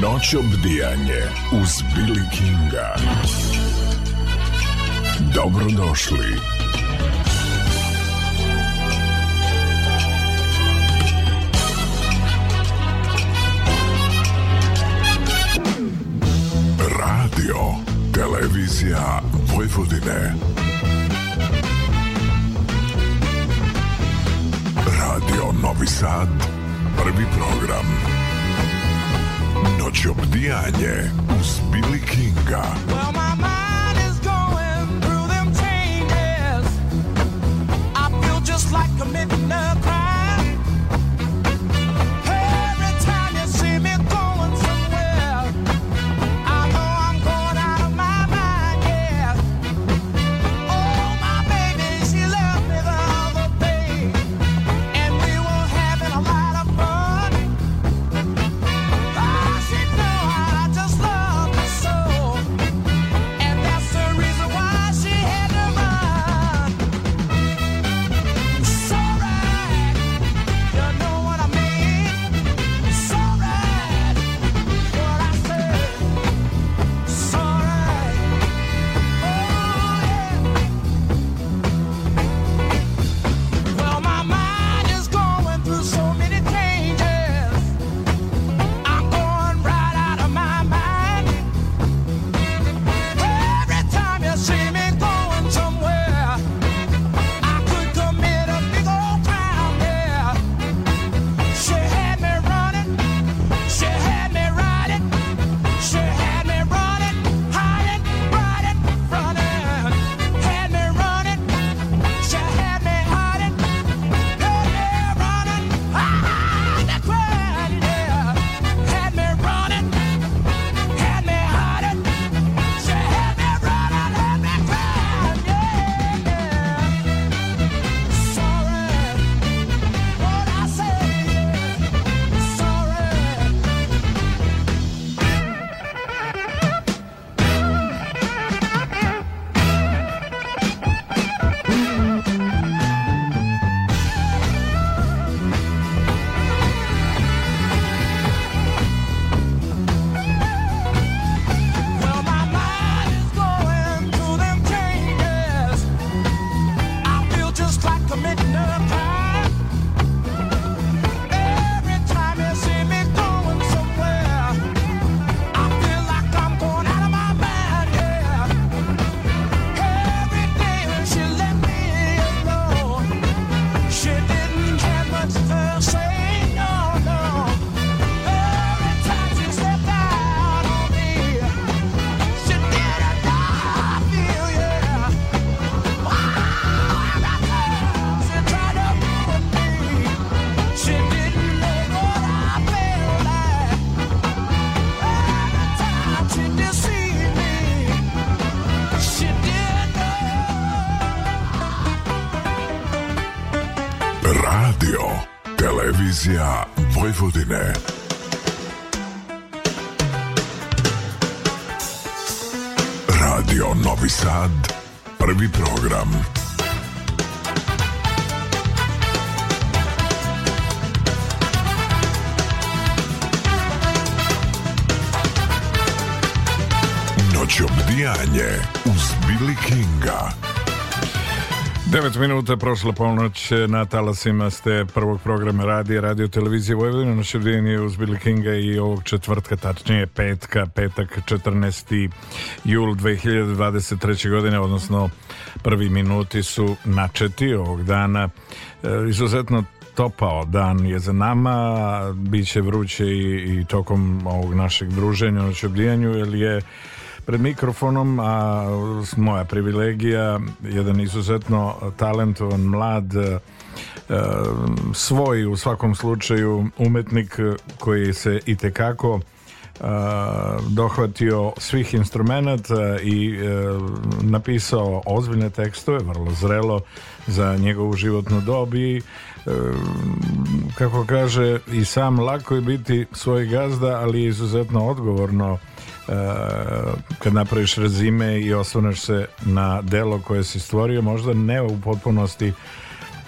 Noć obdijanje uz Billy Kinga. Dobrodošli. Radio, televizija Vojvodine. Radio Novi Sad, prvi program. Catch the Dianie uz Billy Kinga. Well, my mind is going through them changes. I feel just like a midnight minuta prošla ponoć na talasima ste prvog programa radija radio televizije Vojvodina na Ševdini uz Billy Kinga i ovog četvrtka, tačnije petka, petak 14. jul 2023. godine, odnosno prvi minuti su načeti ovog dana. E, izuzetno topao dan je za nama, bit će vruće i, i tokom ovog našeg druženja na Ševdijanju, jer je pred mikrofonom, a moja privilegija, jedan izuzetno talentovan, mlad, e, e, svoj u svakom slučaju umetnik koji se i tekako e, dohvatio svih instrumenta i napisao ozbiljne tekstove, vrlo zrelo za njegovu životnu dobi kako kaže i sam lako je biti svoj gazda, ali je izuzetno odgovorno Eh, kad napraviš rezime i osvrneš se na delo koje si stvorio, možda ne u potpunosti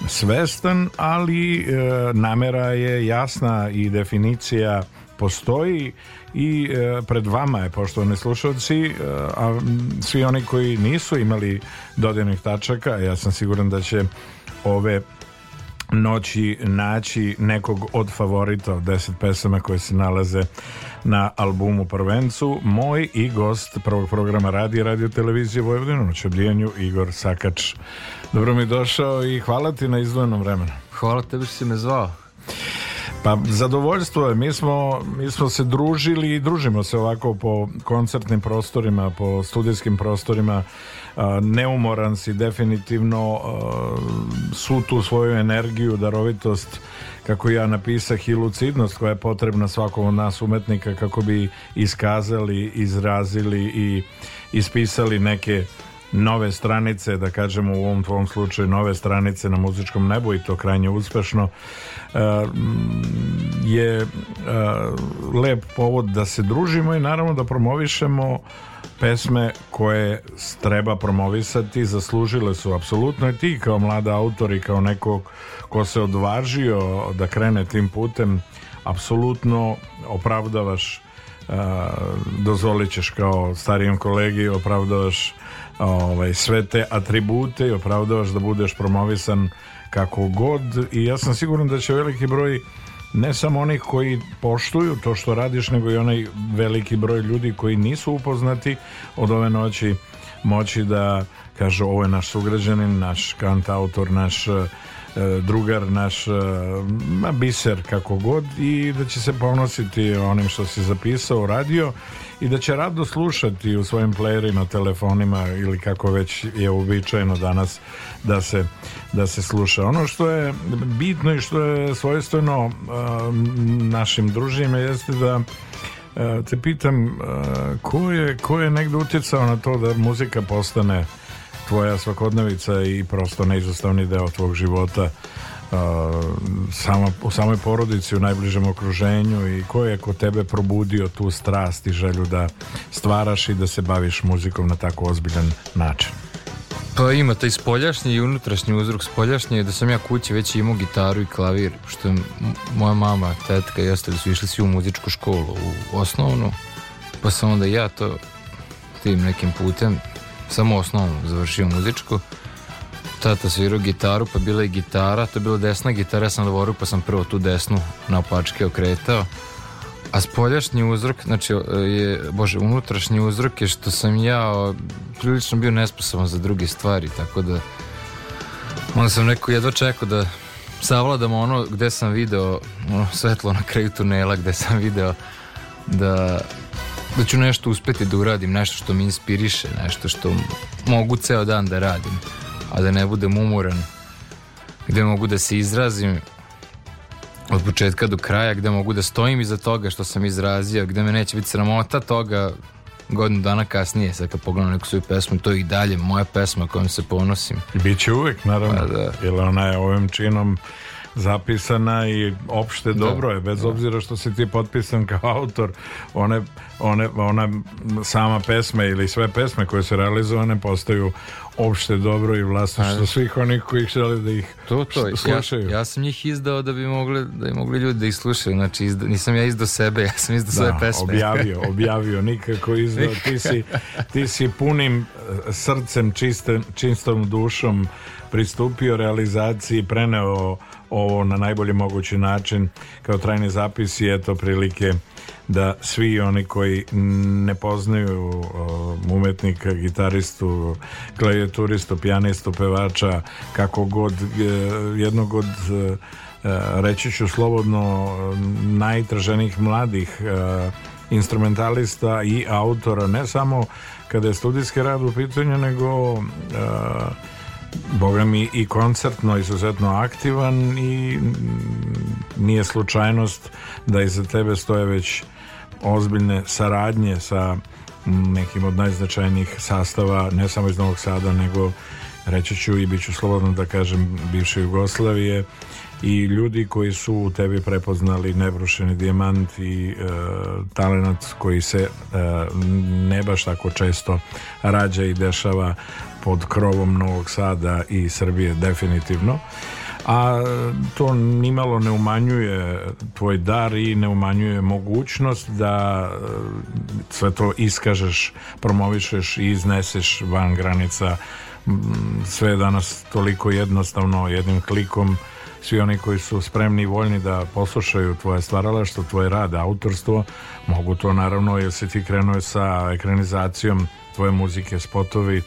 svestan, ali eh, namera je jasna i definicija postoji i e, pred vama je poštovani slušalci e, a svi oni koji nisu imali dodirnih tačaka ja sam siguran da će ove noći naći nekog od favorita od 10 pesama koje se nalaze na albumu Prvencu moj i gost prvog programa radi radio televizije Vojvodina na Čobljenju Igor Sakač dobro mi došao i hvala ti na izdvojenom vremenu hvala tebi što si me zvao pa zadovoljstvo je, mi smo, mi smo se družili i družimo se ovako po koncertnim prostorima, po studijskim prostorima, neumoran si definitivno, svu tu svoju energiju, darovitost kako ja napisah i lucidnost koja je potrebna svakom od nas umetnika kako bi iskazali, izrazili i ispisali neke nove stranice, da kažemo u ovom tvom slučaju nove stranice na muzičkom nebu i to krajnje uspešno e, je e, lep povod da se družimo i naravno da promovišemo pesme koje treba promovisati zaslužile su apsolutno i ti kao mlada autor i kao nekog ko se odvažio da krene tim putem apsolutno opravdavaš e, dozvolit ćeš kao starijem kolegi opravdavaš ovaj, sve te atribute i opravdavaš da budeš promovisan kako god i ja sam siguran da će veliki broj ne samo onih koji poštuju to što radiš nego i onaj veliki broj ljudi koji nisu upoznati od ove noći moći da kažu ovo je naš sugrađanin, naš kant autor, naš E, drugar naš e, ma, biser kako god i da će se ponositi onim što si zapisao, radio i da će rado slušati u svojim playerima, telefonima ili kako već je uobičajeno danas da se, da se sluša. Ono što je bitno i što je svojstveno e, našim družima jeste da te pitam ko je, ko je negdje utjecao na to da muzika postane tvoja svakodnevica i prosto neizostavni deo tvog života uh, sama, u samoj porodici, u najbližem okruženju i ko je kod tebe probudio tu strast i želju da stvaraš i da se baviš muzikom na tako ozbiljan način? Pa ima taj spoljašnji i unutrašnji uzrok spoljašnji je da sam ja kući već imao gitaru i klavir, što je moja mama, tetka i ostali su išli svi u muzičku školu, u osnovnu, pa sam onda ja to tim nekim putem samo osnovnu završio muzičku. Tata svirao gitaru, pa bila je gitara, to je bila desna gitara, ja sam levoruk, pa sam prvo tu desnu na opačke okretao. A spoljašnji uzrok, znači, je, bože, unutrašnji uzrok je što sam ja prilično bio nesposoban za druge stvari, tako da onda sam neko jedva čekao da savladam ono gde sam video ono svetlo na kraju tunela gde sam video da da ću nešto uspeti da uradim, nešto što mi inspiriše, nešto što mogu ceo dan da radim, a da ne budem umoran, gde mogu da se izrazim od početka do kraja, gde mogu da stojim iza toga što sam izrazio, gde me neće biti sramota toga godinu dana kasnije, sad kad pogledam neku svoju pesmu, to je i dalje moja pesma kojom se ponosim. I bit će uvek, naravno, pa, da. jer ona je ovim činom zapisana i opšte da. dobro je, bez da. obzira što si ti potpisan kao autor, one, one, ona sama pesma ili sve pesme koje su realizovane postaju opšte dobro i vlasništvo svih onih koji žele da ih to, to. slušaju. Ja, ja, sam njih izdao da bi mogli, da bi mogli ljudi da ih slušaju, znači izda, nisam ja izdao sebe, ja sam izdao da, svoje pesme. Objavio, objavio, nikako izdao, ti si, ti si punim eh, srcem, čiste, čistom dušom pristupio realizaciji, preneo ovo na najbolji mogući način kao trajni zapis i eto prilike da svi oni koji ne poznaju umetnika, gitaristu, klavijaturistu, pijanistu, pevača, kako god, e, jednog od e, e, reći ću slobodno najtraženih mladih instrumentalista i autora, ne samo kada je studijski rad u pitanju, nego Boga mi i koncertno izuzetno aktivan i nije slučajnost da iza tebe stoje već ozbiljne saradnje sa nekim od najznačajnijih sastava ne samo iz Novog Sada nego reći ću i bit ću slobodno da kažem bivše Jugoslavije i ljudi koji su u tebi prepoznali nebrušeni dijamant i e, talenat koji se e, ne baš tako često rađa i dešava pod krovom Novog Sada i Srbije definitivno a to nimalo ne umanjuje tvoj dar i ne umanjuje mogućnost da e, sve to iskažeš, promovišeš i izneseš van granica sve je danas toliko jednostavno jednim klikom svi oni koji su spremni i voljni da poslušaju tvoje stvaralaštvo, tvoj rad, autorstvo, mogu to naravno jer si ti krenuo sa ekranizacijom tvoje muzike, spotovi,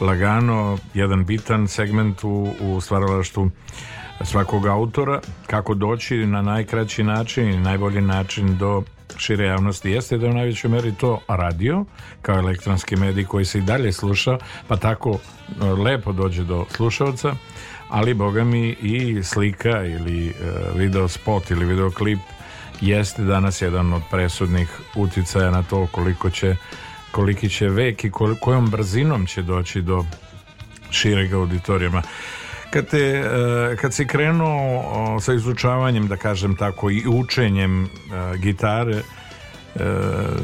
lagano jedan bitan segment u, u stvaralaštu svakog autora kako doći na najkraći način i najbolji način do šire javnosti jeste da je u najvećoj meri to radio kao elektronski medij koji se i dalje sluša pa tako e, lepo dođe do slušalca ali boga mi i slika ili e, video spot ili videoklip jeste danas jedan od presudnih uticaja na to koliko će koliki će vek i kol kojom brzinom će doći do šireg auditorijama. Kad, te, e, kad si krenuo sa izučavanjem, da kažem tako, i učenjem e, gitare, e,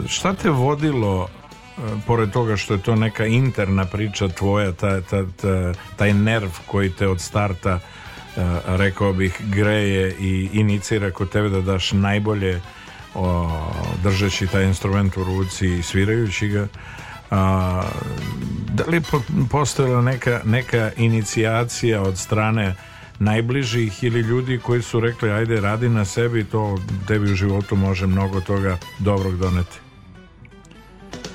šta te vodilo pored toga što je to neka interna priča tvoja, ta, ta, ta, taj nerv koji te od starta rekao bih greje i inicira kod tebe da daš najbolje o, držeći taj instrument u ruci i svirajući ga a, da li po, postojala neka, neka inicijacija od strane najbližih ili ljudi koji su rekli ajde radi na sebi to tebi u životu može mnogo toga dobrog doneti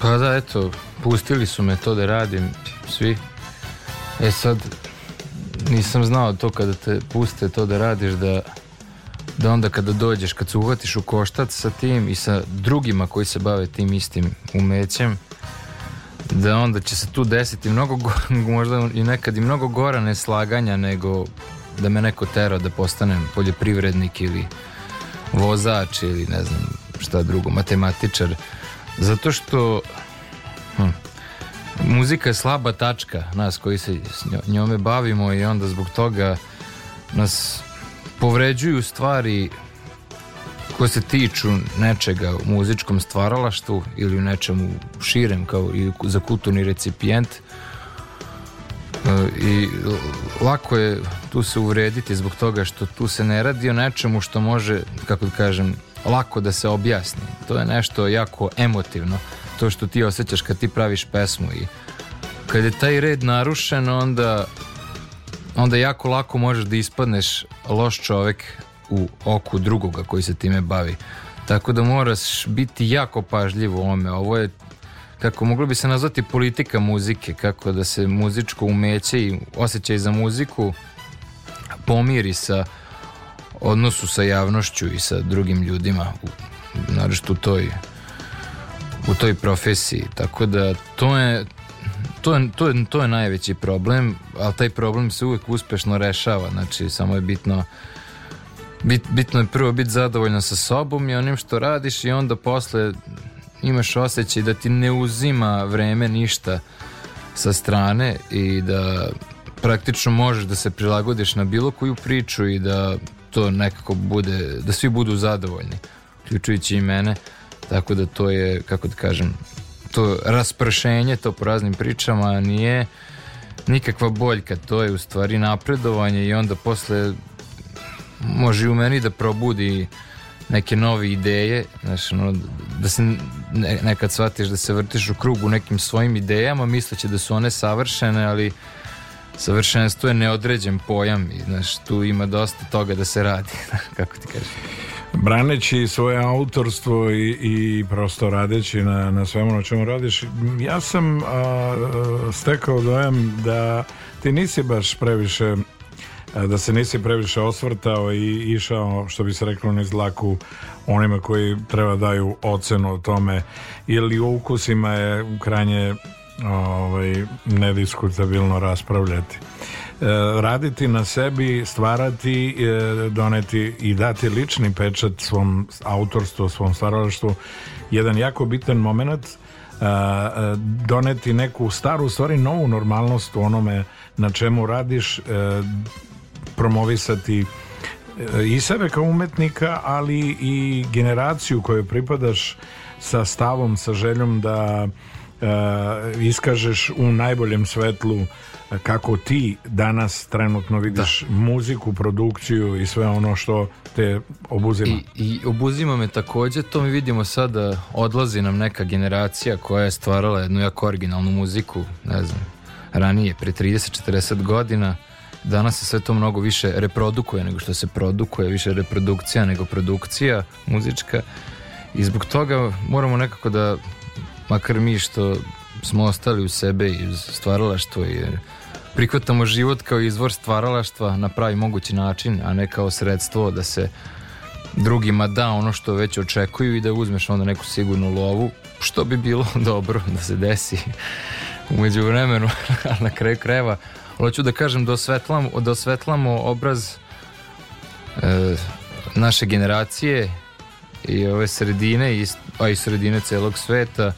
pa da eto pustili su me to da radim svi e sad nisam znao to kada te puste to da radiš da da onda kada dođeš, kad se uhvatiš u koštac sa tim i sa drugima koji se bave tim istim umećem, da onda će se tu desiti mnogo, možda i nekad i mnogo gora neslaganja nego da me neko tera da postanem poljoprivrednik ili vozač ili ne znam šta drugo, matematičar. Zato što hm, muzika je slaba tačka nas koji se njome bavimo i onda zbog toga nas povređuju stvari koje se tiču nečega u muzičkom stvaralaštu ili u nečemu širem kao i za kulturni recipijent e, i lako je tu se uvrediti zbog toga što tu se ne radi o nečemu što može, kako da kažem, lako da se objasni. To je nešto jako emotivno, to što ti osjećaš kad ti praviš pesmu i kad je taj red narušen, onda onda jako lako možeš da ispadneš loš čovek u oku drugoga koji se time bavi. Tako da moraš biti jako pažljiv u ome. Ovo je kako moglo bi se nazvati politika muzike, kako da se muzičko umeće i osjećaj za muziku pomiri sa odnosu sa javnošću i sa drugim ljudima, naravno u toj u toj profesiji. Tako da to je to, je, to, je, to je najveći problem, ali taj problem se uvek uspešno rešava, znači samo je bitno bit, bitno je prvo biti zadovoljan sa sobom i onim što radiš i onda posle imaš osjećaj da ti ne uzima vreme ništa sa strane i da praktično možeš da se prilagodiš na bilo koju priču i da to nekako bude, da svi budu zadovoljni, uključujući i mene, tako da to je, kako da kažem, to raspršenje, to po raznim pričama nije nikakva boljka, to je u stvari napredovanje i onda posle može i u meni da probudi neke nove ideje, znaš, ono, da se nekad shvatiš da se vrtiš u krugu nekim svojim idejama, misleći da su one savršene, ali savršenstvo je neodređen pojam i znaš, tu ima dosta toga da se radi, kako ti kažeš. Braneći svoje autorstvo i, i prosto radeći na, na svemu na čemu radiš, ja sam a, stekao dojam da ti nisi baš previše da se nisi previše osvrtao i išao, što bi se reklo, na laku onima koji treba daju ocenu o tome, ili u ukusima je krajnje ovaj, nediskutabilno raspravljati. E, raditi na sebi, stvarati, e, doneti i dati lični pečat svom autorstvu, svom stvaralaštvu, jedan jako bitan moment e, doneti neku staru, stvari novu normalnost u onome na čemu radiš, promovisati i sebe kao umetnika, ali i generaciju kojoj pripadaš sa stavom, sa željom da iskažeš u najboljem svetlu kako ti danas trenutno vidiš da. muziku, produkciju i sve ono što te obuzima. I, I obuzima me takođe, to mi vidimo sada, da odlazi nam neka generacija koja je stvarala jednu jako originalnu muziku, ne znam, ranije, pre 30-40 godina, danas se sve to mnogo više reprodukuje nego što se produkuje, više reprodukcija nego produkcija muzička i zbog toga moramo nekako da, makar mi što smo ostali u sebe i stvaralaštvo i prihvatamo život kao izvor stvaralaštva na pravi mogući način, a ne kao sredstvo da se drugima da ono što već očekuju i da uzmeš onda neku sigurnu lovu, što bi bilo dobro da se desi umeđu vremenu, na kraju kreva. hoću da kažem da osvetlamo, da osvetlamo obraz e, naše generacije i ove sredine, a i sredine celog sveta,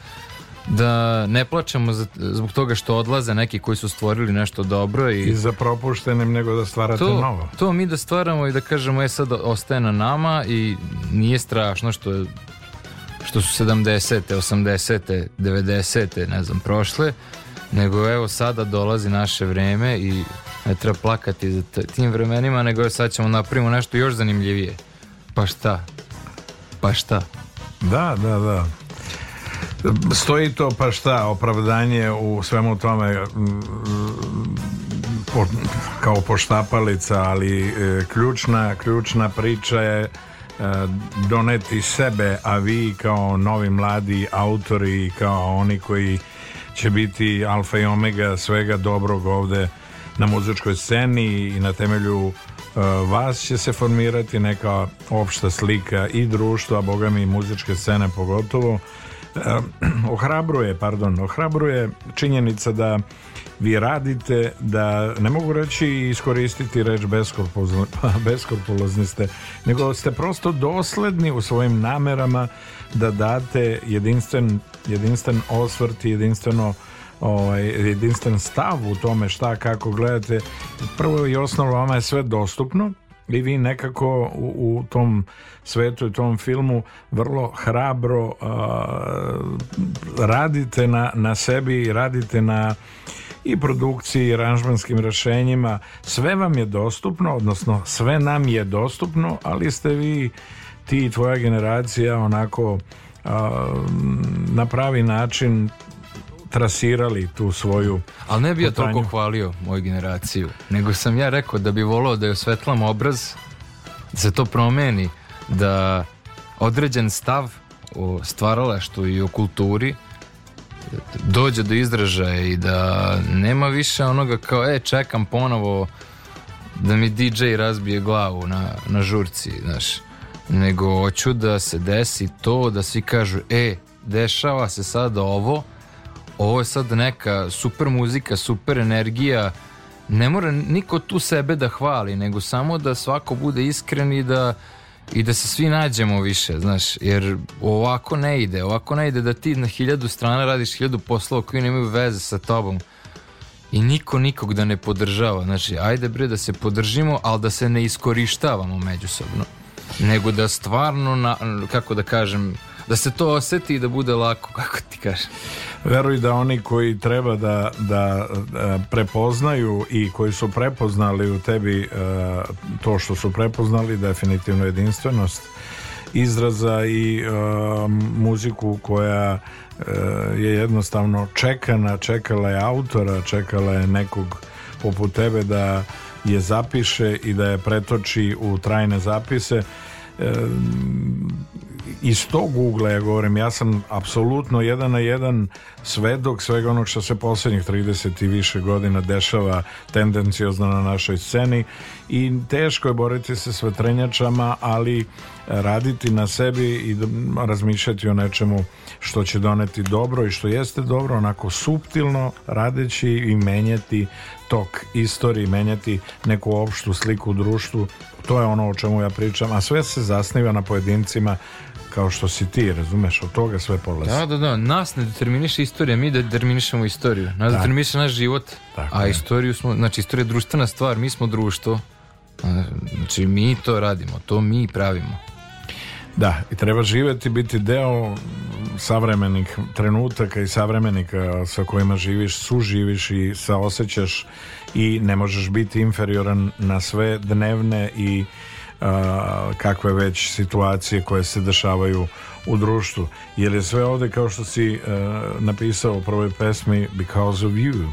da ne plačemo zbog toga što odlaze neki koji su stvorili nešto dobro i, I za propuštenim nego da stvarate to, novo. To mi da stvaramo i da kažemo je sad ostaje na nama i nije strašno što što su 70. 80. 90. ne znam prošle nego evo sada dolazi naše vreme i ne treba plakati za tim vremenima nego sad ćemo da napravimo nešto još zanimljivije. Pa šta? Pa šta? Da, da, da. Stoji to pa šta, opravdanje u svemu tome po, kao poštapalica, ali e, ključna, ključna priča je e, doneti sebe, a vi kao novi mladi autori i kao oni koji će biti alfa i omega svega dobrog ovde na muzičkoj sceni i na temelju e, vas će se formirati neka opšta slika i društva, a boga mi i muzičke scene pogotovo ohrabruje, pardon, ohrabruje činjenica da vi radite da ne mogu reći iskoristiti reč beskorpulozni ste nego ste prosto dosledni u svojim namerama da date jedinstven, jedinstven osvrt i jedinstveno ovaj, jedinstven stav u tome šta kako gledate prvo i osnovno vama je sve dostupno i vi nekako u, u tom svetu i tom filmu vrlo hrabro uh, radite na, na sebi radite na i produkciji i aranžmanskim rešenjima sve vam je dostupno odnosno sve nam je dostupno ali ste vi ti i tvoja generacija onako na pravi način trasirali tu svoju Ali ne bi ja toliko hvalio moju generaciju, nego sam ja rekao da bi volao da je osvetlam obraz, da se to promeni, da određen stav o stvaralaštu i o kulturi dođe do izražaja i da nema više onoga kao e čekam ponovo da mi DJ razbije glavu na, na žurci, znaš nego hoću da se desi to da svi kažu e, dešava se sada ovo ovo je sad neka super muzika, super energija, ne mora niko tu sebe da hvali, nego samo da svako bude iskren i da i da se svi nađemo više, znaš, jer ovako ne ide, ovako ne ide da ti na hiljadu strana radiš hiljadu poslova koji nemaju veze sa tobom i niko nikog da ne podržava, znači, ajde bre da se podržimo, ali da se ne iskorištavamo međusobno, nego da stvarno, na, kako da kažem, da se to oseti i da bude lako, kako ti kažem. Veruj da oni koji treba da, da, e, prepoznaju i koji su prepoznali u tebi e, to što su prepoznali, definitivno jedinstvenost izraza i e, muziku koja je jednostavno čekana, čekala je autora, čekala je nekog poput tebe da je zapiše i da je pretoči u trajne zapise iz tog ugla ja govorim, ja sam apsolutno jedan na jedan svedok svega onog što se poslednjih 30 i više godina dešava tendencijozno na našoj sceni i teško je boriti se s vetrenjačama, ali raditi na sebi i razmišljati o nečemu što će doneti dobro i što jeste dobro, onako suptilno radeći i menjati tok istorije, menjati neku opštu sliku društvu, to je ono o čemu ja pričam, a sve se zasniva na pojedincima kao što si ti, razumeš, od toga sve polazi. Da, da, da, nas ne determiniše istorija, mi determinišemo istoriju. Nas da. determiniše naš život, Tako a je. istoriju smo, znači istorija je društvena stvar, mi smo društvo, znači mi to radimo, to mi pravimo. Da, i treba živeti, biti deo savremenih trenutaka i savremenika sa kojima živiš, suživiš i saosećaš i ne možeš biti inferioran na sve dnevne i kakve već situacije koje se dešavaju u društvu jer je sve ovde kao što si napisao u prvoj pesmi Because of You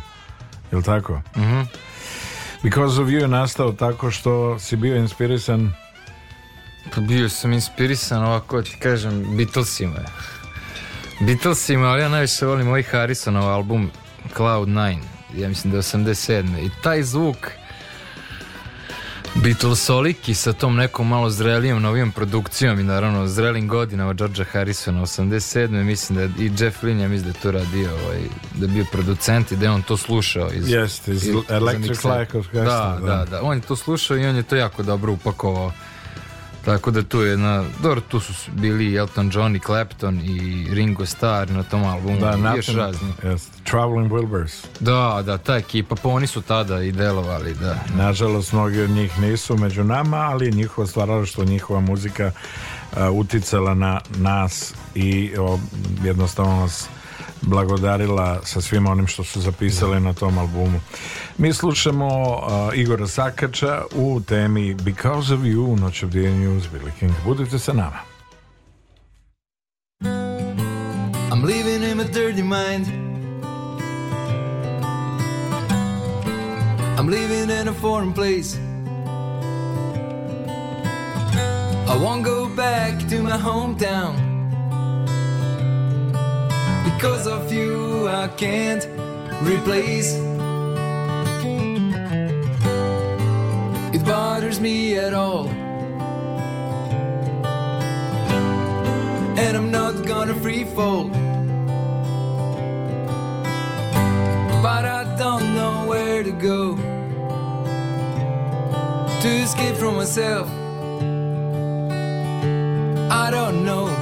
jel tako? Mm -hmm. Because of You je nastao tako što si bio inspirisan pa bio sam inspirisan ovako da ti kažem Beatlesima Beatlesima, ali ja najviše volim ovaj Harrisonov album Cloud Nine, ja mislim da je 87. I taj zvuk Beatlesoliki sa tom nekom malo zrelijom novijom produkcijom i naravno zrelim godinama George'a Harrisona 87. mislim da i Jeff Lynne ja mislim da je tu radio ovaj, da je bio producent i da je on to slušao iz, yes, iz, iz Electric Light of da, da, da, da, on je to slušao i on je to jako dobro upakovao tako da tu je jedna, dobro tu su bili Elton John i Clapton i Ringo Starr na tom albumu da, i još razni. Jeste. Traveling Wilburys. Da, da, ta ekipa, pa oni su tada i delovali, da. Nažalost, mnogi od njih nisu među nama, ali njihova stvarala što njihova muzika uh, uticala na nas i uh, jednostavno nas blagodarila sa svim onim što su zapisali da. na tom albumu. Mi slušamo uh, Igora Sakača u temi Because of You, Noć of the News, Billy King. Budite sa nama. I'm living in a dirty mind Living in a foreign place. I won't go back to my hometown. Because of you, I can't replace. It bothers me at all. And I'm not gonna free fall. But I don't know where to go to escape from myself. I don't know.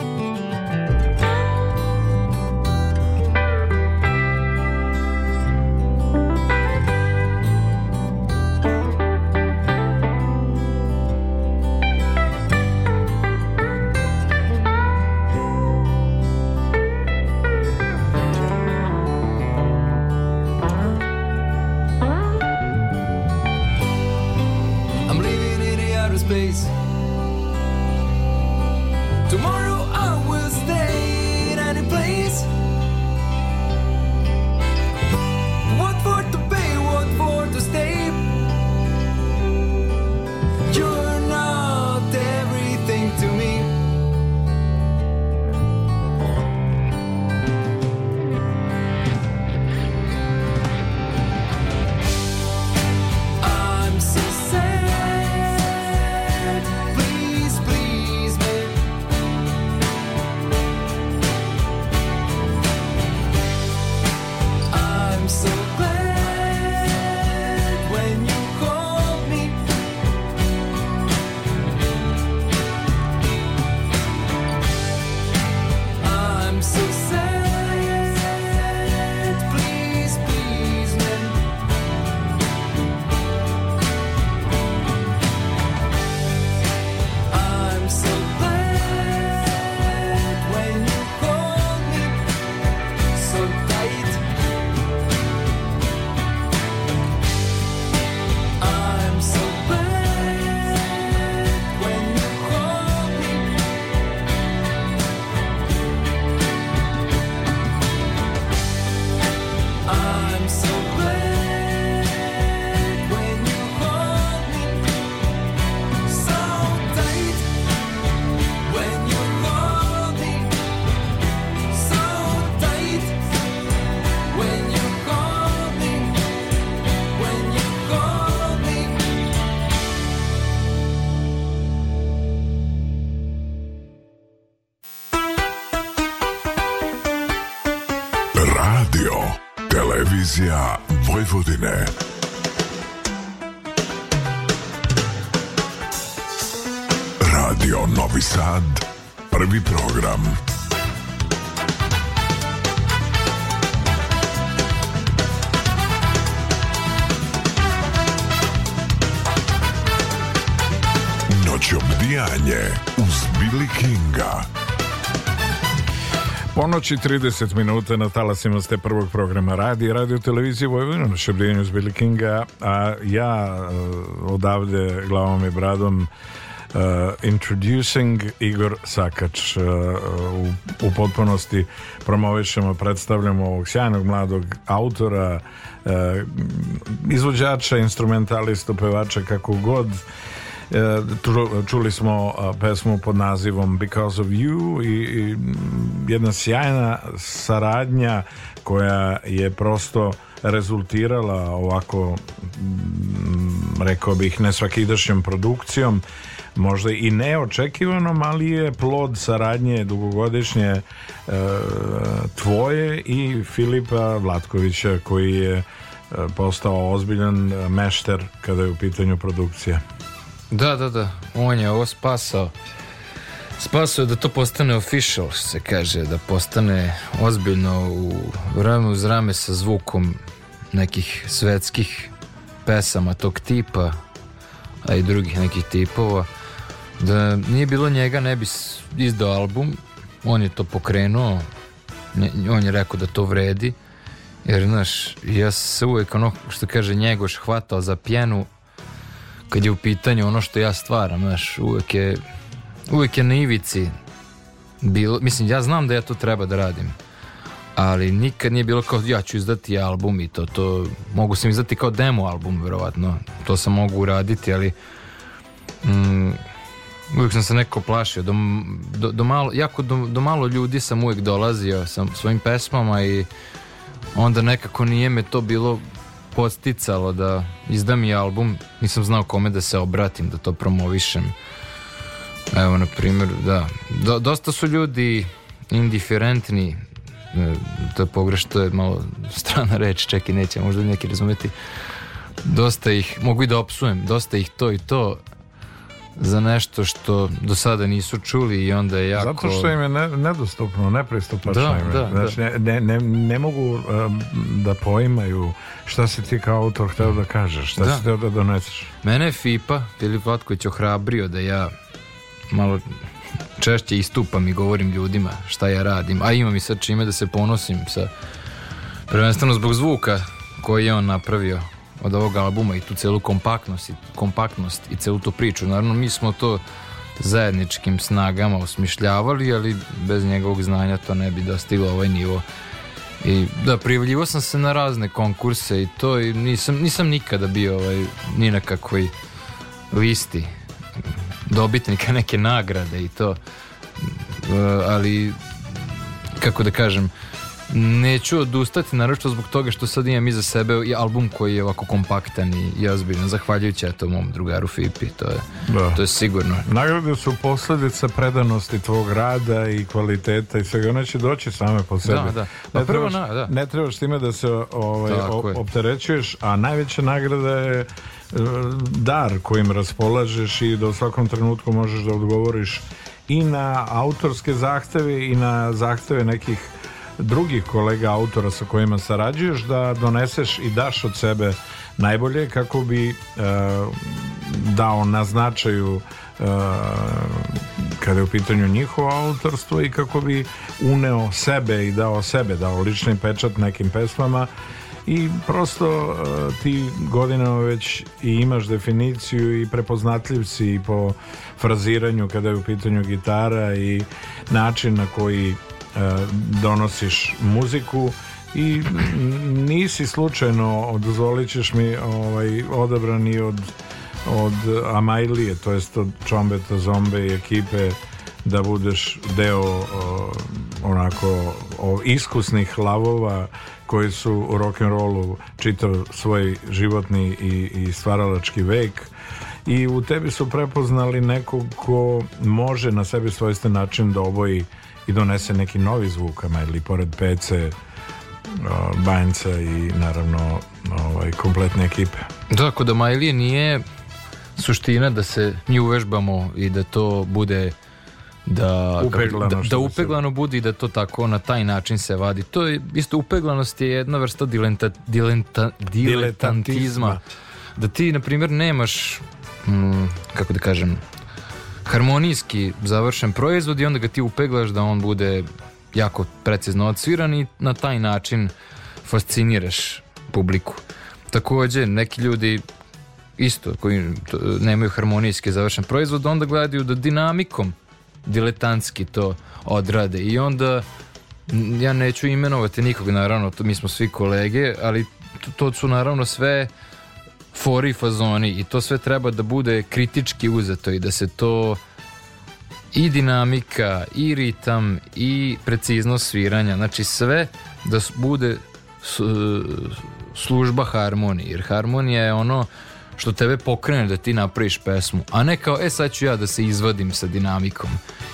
Emisija Vojvodine. Radio Novi Sad, prvi program. Noć obdijanje uz Billy Kinga. Ponoći 30 minuta na talasima ste prvog programa radi radio televizije Vojvodina na šebljenju Billy Kinga, a ja e, odavde glavom i bradom uh, Introducing Igor Sakač uh, u, u, potpunosti promovišemo, predstavljamo ovog sjajnog mladog autora uh, izvođača, instrumentalista, pevača kako god E, čuli smo pesmu pod nazivom Because of You i jedna sjajna saradnja koja je prosto rezultirala ovako mm, rekao bih nesvakidašnjom produkcijom možda i neočekivanom ali je plod saradnje dugogodišnje e, tvoje i Filipa Vlatkovića koji je e, postao ozbiljan mešter kada je u pitanju produkcija Da, da, da. On je ovo spasao. Spasao je da to postane official, se kaže, da postane ozbiljno u vremenu uz rame sa zvukom nekih svetskih pesama tog tipa, a i drugih nekih tipova. Da nije bilo njega ne bi izdao album, on je to pokrenuo, on je rekao da to vredi, jer, znaš, ja se uvek ono, što kaže Njegoš, hvatao za pjenu, kad je u pitanju ono što ja stvaram, znaš, uvek je, uvek je na ivici bilo, mislim, ja znam da ja to treba da radim, ali nikad nije bilo kao ja ću izdati album i to, to mogu sam izdati kao demo album, verovatno, to sam mogu uraditi, ali mm, uvijek sam se neko plašio, do, do, do malo, jako do, do, malo ljudi sam uvijek dolazio sa svojim pesmama i onda nekako nije me to bilo posticalo da izdam i album, nisam znao kome da se obratim, da to promovišem. Evo, na primjer, da. D dosta su ljudi indiferentni, e, to je pogreš, to je malo strana reč, ček i neće, možda neki razumeti. Dosta ih, mogu i da opsujem, dosta ih to i to za nešto što do sada nisu čuli i onda je jako... Zato što im je ne, nedostupno, nepristupačno da, im Da, znači, da. Ne, ne, ne, mogu um, da poimaju šta si ti kao autor hteo da kažeš, šta da. si hteo da doneseš. Mene je FIPA, Filip Vatković, ohrabrio da ja malo češće istupam i govorim ljudima šta ja radim, a imam i sad čime da se ponosim sa prvenstveno zbog zvuka koji je on napravio od ovog albuma i tu celu kompaktnost i, kompaktnost i celu tu priču. Naravno, mi smo to zajedničkim snagama osmišljavali, ali bez njegovog znanja to ne bi dostiglo ovaj nivo. I da, prijavljivo sam se na razne konkurse i to i nisam, nisam nikada bio ovaj, ni na kakvoj listi dobitnika neke nagrade i to. E, ali, kako da kažem, neću odustati, naravno zbog toga što sad imam iza sebe i album koji je ovako kompaktan i, i zahvaljujući eto mom drugaru Fipi, to je, da. to je sigurno. Nagrade su posledica predanosti tvog rada i kvaliteta i sve ona će doći same po sebe. Da, da. Pa ne, prvo, trebaš, na, da. ne trebaš time da se ovaj, opterećuješ, a najveća nagrada je e, dar kojim raspolažeš i da u svakom trenutku možeš da odgovoriš i na autorske zahteve i na zahteve nekih drugih kolega autora sa kojima sarađuješ da doneseš i daš od sebe najbolje kako bi e, dao na značaju e, kada je u pitanju njihovo autorstvo i kako bi uneo sebe i dao sebe, dao lični pečat nekim pesmama i prosto e, ti godinama već i imaš definiciju i prepoznatljiv si i po fraziranju kada je u pitanju gitara i način na koji E, donosiš muziku i nisi slučajno dozvolit ćeš mi ovaj, odabrani od od Amajlije, to jest od Čombeta, Zombe i ekipe da budeš deo o, onako o, iskusnih lavova koji su u rock'n'rollu čitav svoj životni i, i stvaralački vek i u tebi su prepoznali nekog ko može na sebi svojstven način da oboji i donese neki novi zvuk, a ili pored PC uh, Banjca i naravno ovaj, kompletne ekipe. Da, kod Amajlije nije suština da se mi uvežbamo i da to bude da upeglano, da, da upeglano i da to tako na taj način se vadi. To je isto upeglanost je jedna vrsta dilenta, dilenta, diletantizma. Da ti na primjer nemaš mm, kako da kažem harmonijski završen proizvod i onda ga ti upeglaš da on bude jako precizno odsviran i na taj način fasciniraš publiku. Takođe, neki ljudi isto koji nemaju harmonijski završen proizvod, onda gledaju da dinamikom diletantski to odrade i onda ja neću imenovati nikog naravno, to, mi smo svi kolege, ali to, to su naravno sve uh, fori fazoni i to sve treba da bude kritički uzeto i da se to i dinamika i ritam i preciznost sviranja znači sve da bude služba harmonije jer harmonija je ono što tebe pokrene da ti napraviš pesmu a ne kao e sad ću ja da se izvadim sa dinamikom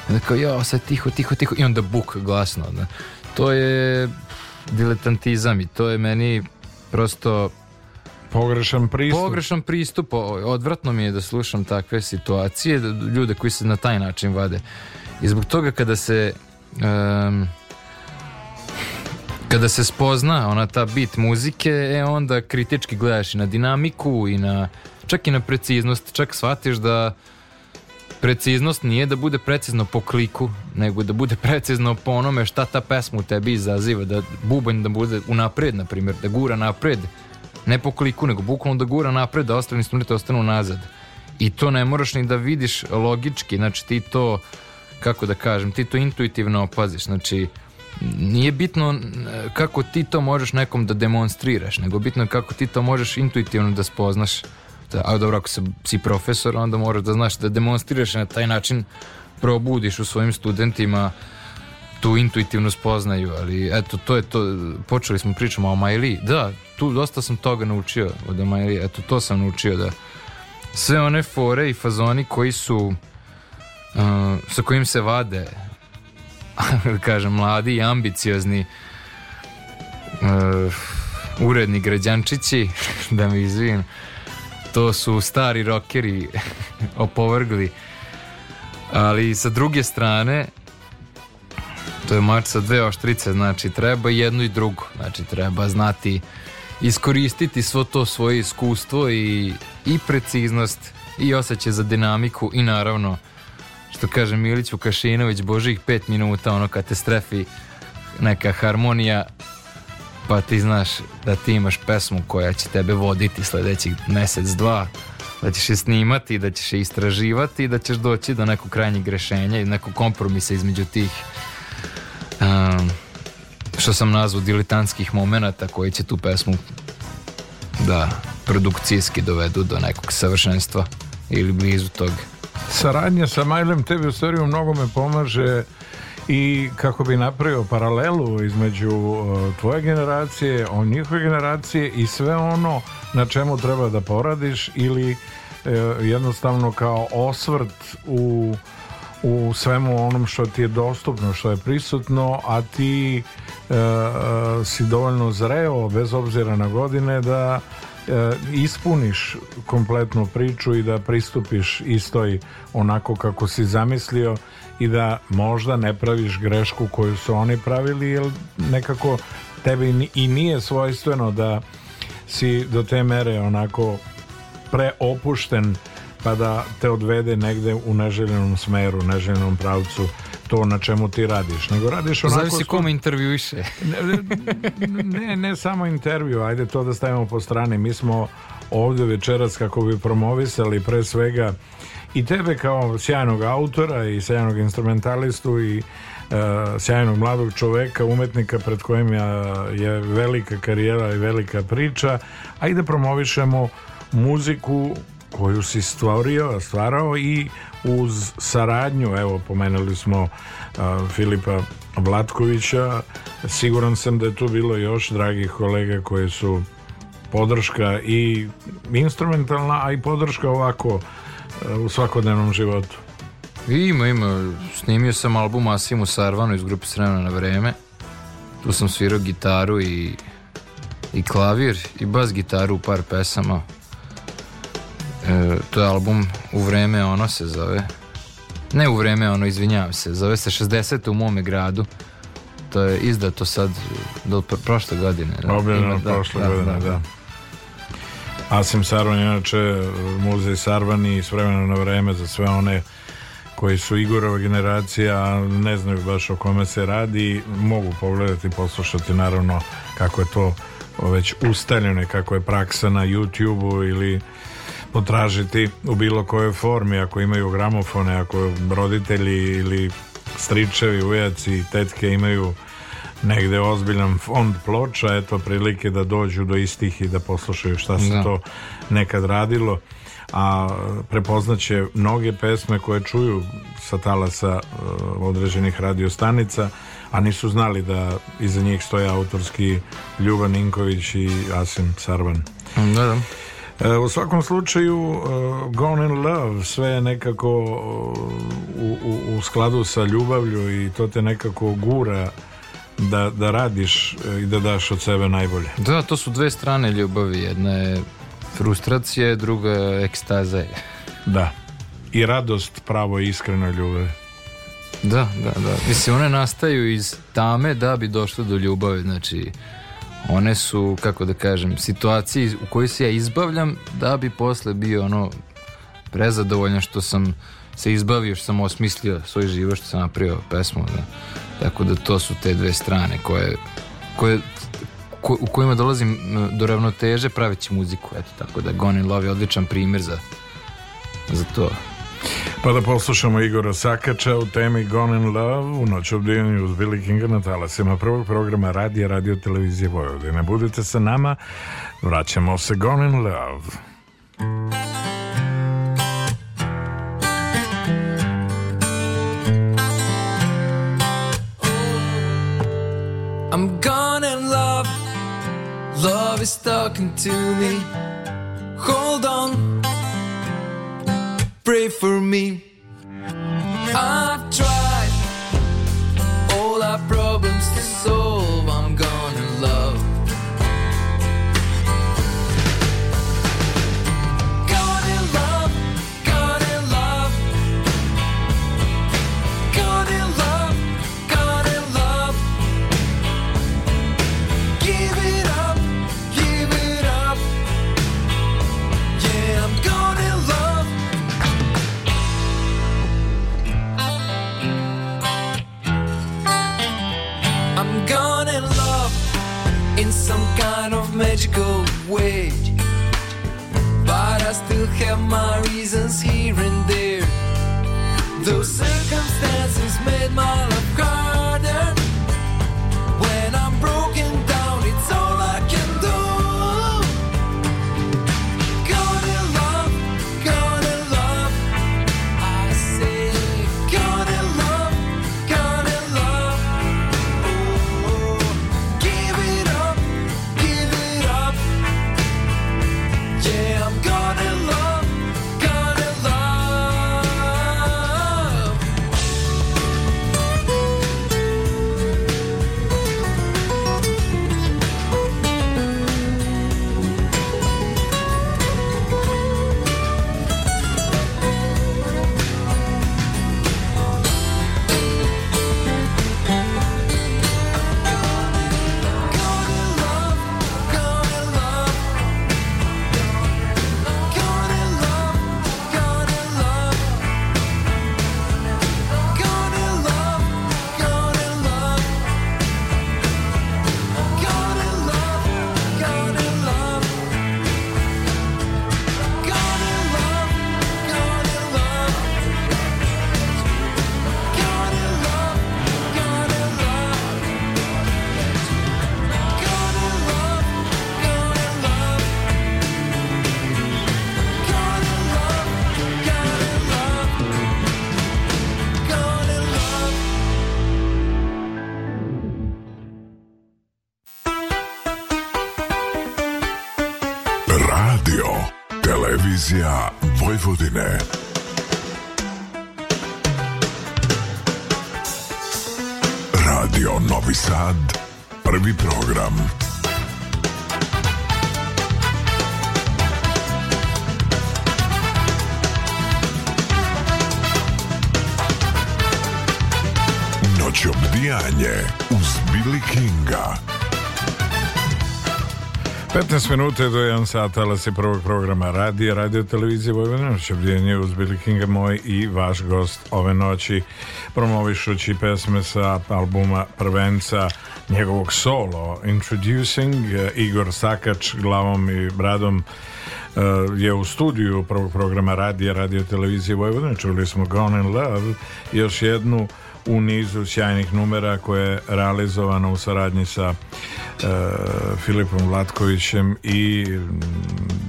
da kao ja sad tiho tiho tiho i onda buk glasno da. to je diletantizam i to je meni prosto Pogrešan pristup. Pogrešan pristup. Odvratno mi je da slušam takve situacije, da ljude koji se na taj način vade. I zbog toga kada se... Um, kada se spozna ona ta bit muzike, e onda kritički gledaš i na dinamiku i na čak i na preciznost, čak shvatiš da preciznost nije da bude precizno po kliku, nego da bude precizno po onome šta ta pesma u tebi izaziva, da bubanj da bude unapred, na primjer, da gura napred ne po kliku, nego bukvalno da gura napred, da ostali instrumenti da ostanu nazad. I to ne moraš ni da vidiš logički, znači ti to, kako da kažem, ti to intuitivno opaziš, znači nije bitno kako ti to možeš nekom da demonstriraš, nego bitno kako ti to možeš intuitivno da spoznaš. Da, a dobro, ako si profesor, onda moraš da znaš da demonstriraš na taj način probudiš u svojim studentima uh, tu intuitivnu spoznaju, ali eto, to je to, počeli smo pričamo o Majli, da, tu dosta sam toga naučio od Majli, eto, to sam naučio da sve one fore i fazoni koji su uh, sa kojim se vade kažem, mladi i ambiciozni uh, uredni građančići, da mi izvim, to su stari rokeri opovrgli. Ali sa druge strane, To je mač sa dve oštrice, znači treba jedno i drugo. Znači treba znati iskoristiti svo to svoje iskustvo i, i preciznost i osjećaj za dinamiku i naravno što kaže Milić Vukašinović Božih 5 minuta ono kad te strefi neka harmonija pa ti znaš da ti imaš pesmu koja će tebe voditi sledećih mesec, dva da ćeš je snimati, da ćeš je istraživati i da ćeš doći do nekog krajnjeg rešenja i nekog kompromisa između tih um, što sam nazvao diletantskih momenata koji će tu pesmu da produkcijski dovedu do nekog savršenstva ili blizu tog. Saradnja sa Majlem tebi u stvari u mnogome pomaže i kako bi napravio paralelu između tvoje generacije, on njihove generacije i sve ono na čemu treba da poradiš ili e, jednostavno kao osvrt u u svemu onom što ti je dostupno, što je prisutno, a ti e, e, si dovoljno zreo, bez obzira na godine, da e, ispuniš kompletnu priču i da pristupiš istoj onako kako si zamislio i da možda ne praviš grešku koju su oni pravili, jer nekako tebi i nije svojstveno da si do te mere onako preopušten pa da te odvede negde u neželjenom smeru, neželjenom pravcu to na čemu ti radiš, nego radiš onako... Zavisi kome intervjuiše. ne, ne, ne samo intervju, ajde to da stavimo po strani. Mi smo ovde večeras kako bi promovisali pre svega i tebe kao sjajnog autora i sjajnog instrumentalistu i uh, sjajnog mladog čoveka, umetnika pred kojim je velika karijera i velika priča, ajde da promovišemo muziku koju si stvorio, stvarao i uz saradnju, evo pomenuli smo a, uh, Filipa Vlatkovića, siguran sam da je tu bilo još dragih kolega koji su podrška i instrumentalna, a i podrška ovako a, uh, u svakodnevnom životu. ima, ima. Snimio sam album Asimu Sarvanu iz grupe Sremena na vreme. Tu sam svirao gitaru i, i klavir i bas gitaru u par pesama E, to je album U vreme ono se zove. Ne u vreme ono, izvinjavam se. Zove se 60 u mome gradu. To je izdato sad do pr prošle godine. Da? Objavljeno da, prošle da, godine, da. da. da. Asim Sarvan, inače e, muzej Sarvani s vremena na vreme za sve one koji su Igorova generacija, ne znaju baš o kome se radi, mogu pogledati i poslušati naravno kako je to već ustaljeno kako je praksa na YouTube-u ili potražiti u bilo kojoj formi ako imaju gramofone ako roditelji ili stričevi, ujaci i tetke imaju negde ozbiljan fond ploča eto prilike da dođu do istih i da poslušaju šta se da. to nekad radilo a prepoznaće mnoge pesme koje čuju sa talasa e, određenih radiostanica a nisu znali da iza njih stoje autorski Ljuba Ninković i Asim Sarvan da, da. E, u svakom slučaju e, Gone in Love sve je nekako e, u, u, u skladu sa ljubavlju i to te nekako gura da, da radiš i da daš od sebe najbolje. Da, to su dve strane ljubavi. Jedna je frustracija, druga je ekstaze. Da. I radost pravo i iskreno ljubavi. Da, da, da. Mislim, one nastaju iz tame da bi došlo do ljubavi. Znači, one su, kako da kažem, situacije u kojoj se ja izbavljam da bi posle bio ono prezadovoljan što sam se izbavio, što sam osmislio svoj život, što sam napravio pesmu. Da. Tako da to su te dve strane koje, koje ko, u kojima dolazim do ravnoteže praveći muziku. Eto, tako da Gone in Love je odličan primjer za, za to. Pa da poslušamo Igora Sakača u temi Gone in Love u noć obdijenju uz Billy Kinga na talasima prvog programa radija Radio Televizije Vojvodine. Budite sa nama, vraćamo se Gone in Love. I'm gone in love, love is talking to me, hold on. pray for me. I've tried all our problems to solve. have my reasons here and there. Those circumstances made my life. Televizija Vojvodine. Radio Novi Sad, prvi program. Noć obdijanje uz Billy Kinga. 15 minuta do 1 sat talasi prvog programa radija, radio televizije Vojvodina, ševljenje uz Billy moj i vaš gost ove noći promovišući pesme sa albuma Prvenca njegovog solo Introducing eh, Igor Sakač glavom i bradom eh, je u studiju prvog programa radija, radio televizije Vojvodina čuli smo Gone in Love još jednu u nizu sjajnih numera koje je realizovano u saradnji sa E, Filipom Vlatkovićem i mm,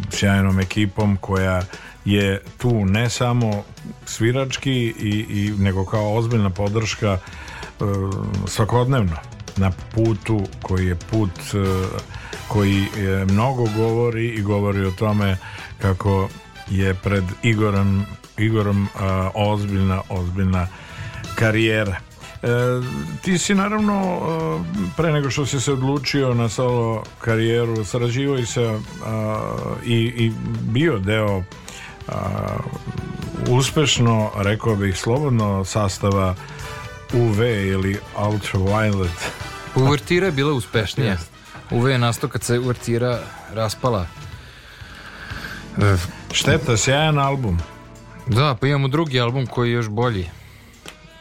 sjajnom ekipom koja je tu ne samo svirački i, i nego kao ozbiljna podrška e, svakodnevno na putu koji je put e, koji je mnogo govori i govori o tome kako je pred Igorom, Igorom ozbiljna, ozbiljna karijera. E, ti si naravno e, pre nego što si se odlučio na solo karijeru sarađivao i se i, i bio deo a, e, uspešno rekao bih slobodno sastava UV ili Ultraviolet Uvertira je bila uspešnija UV je nastao kad se uvertira raspala Šteta, sjajan album Da, pa imamo drugi album koji je još bolji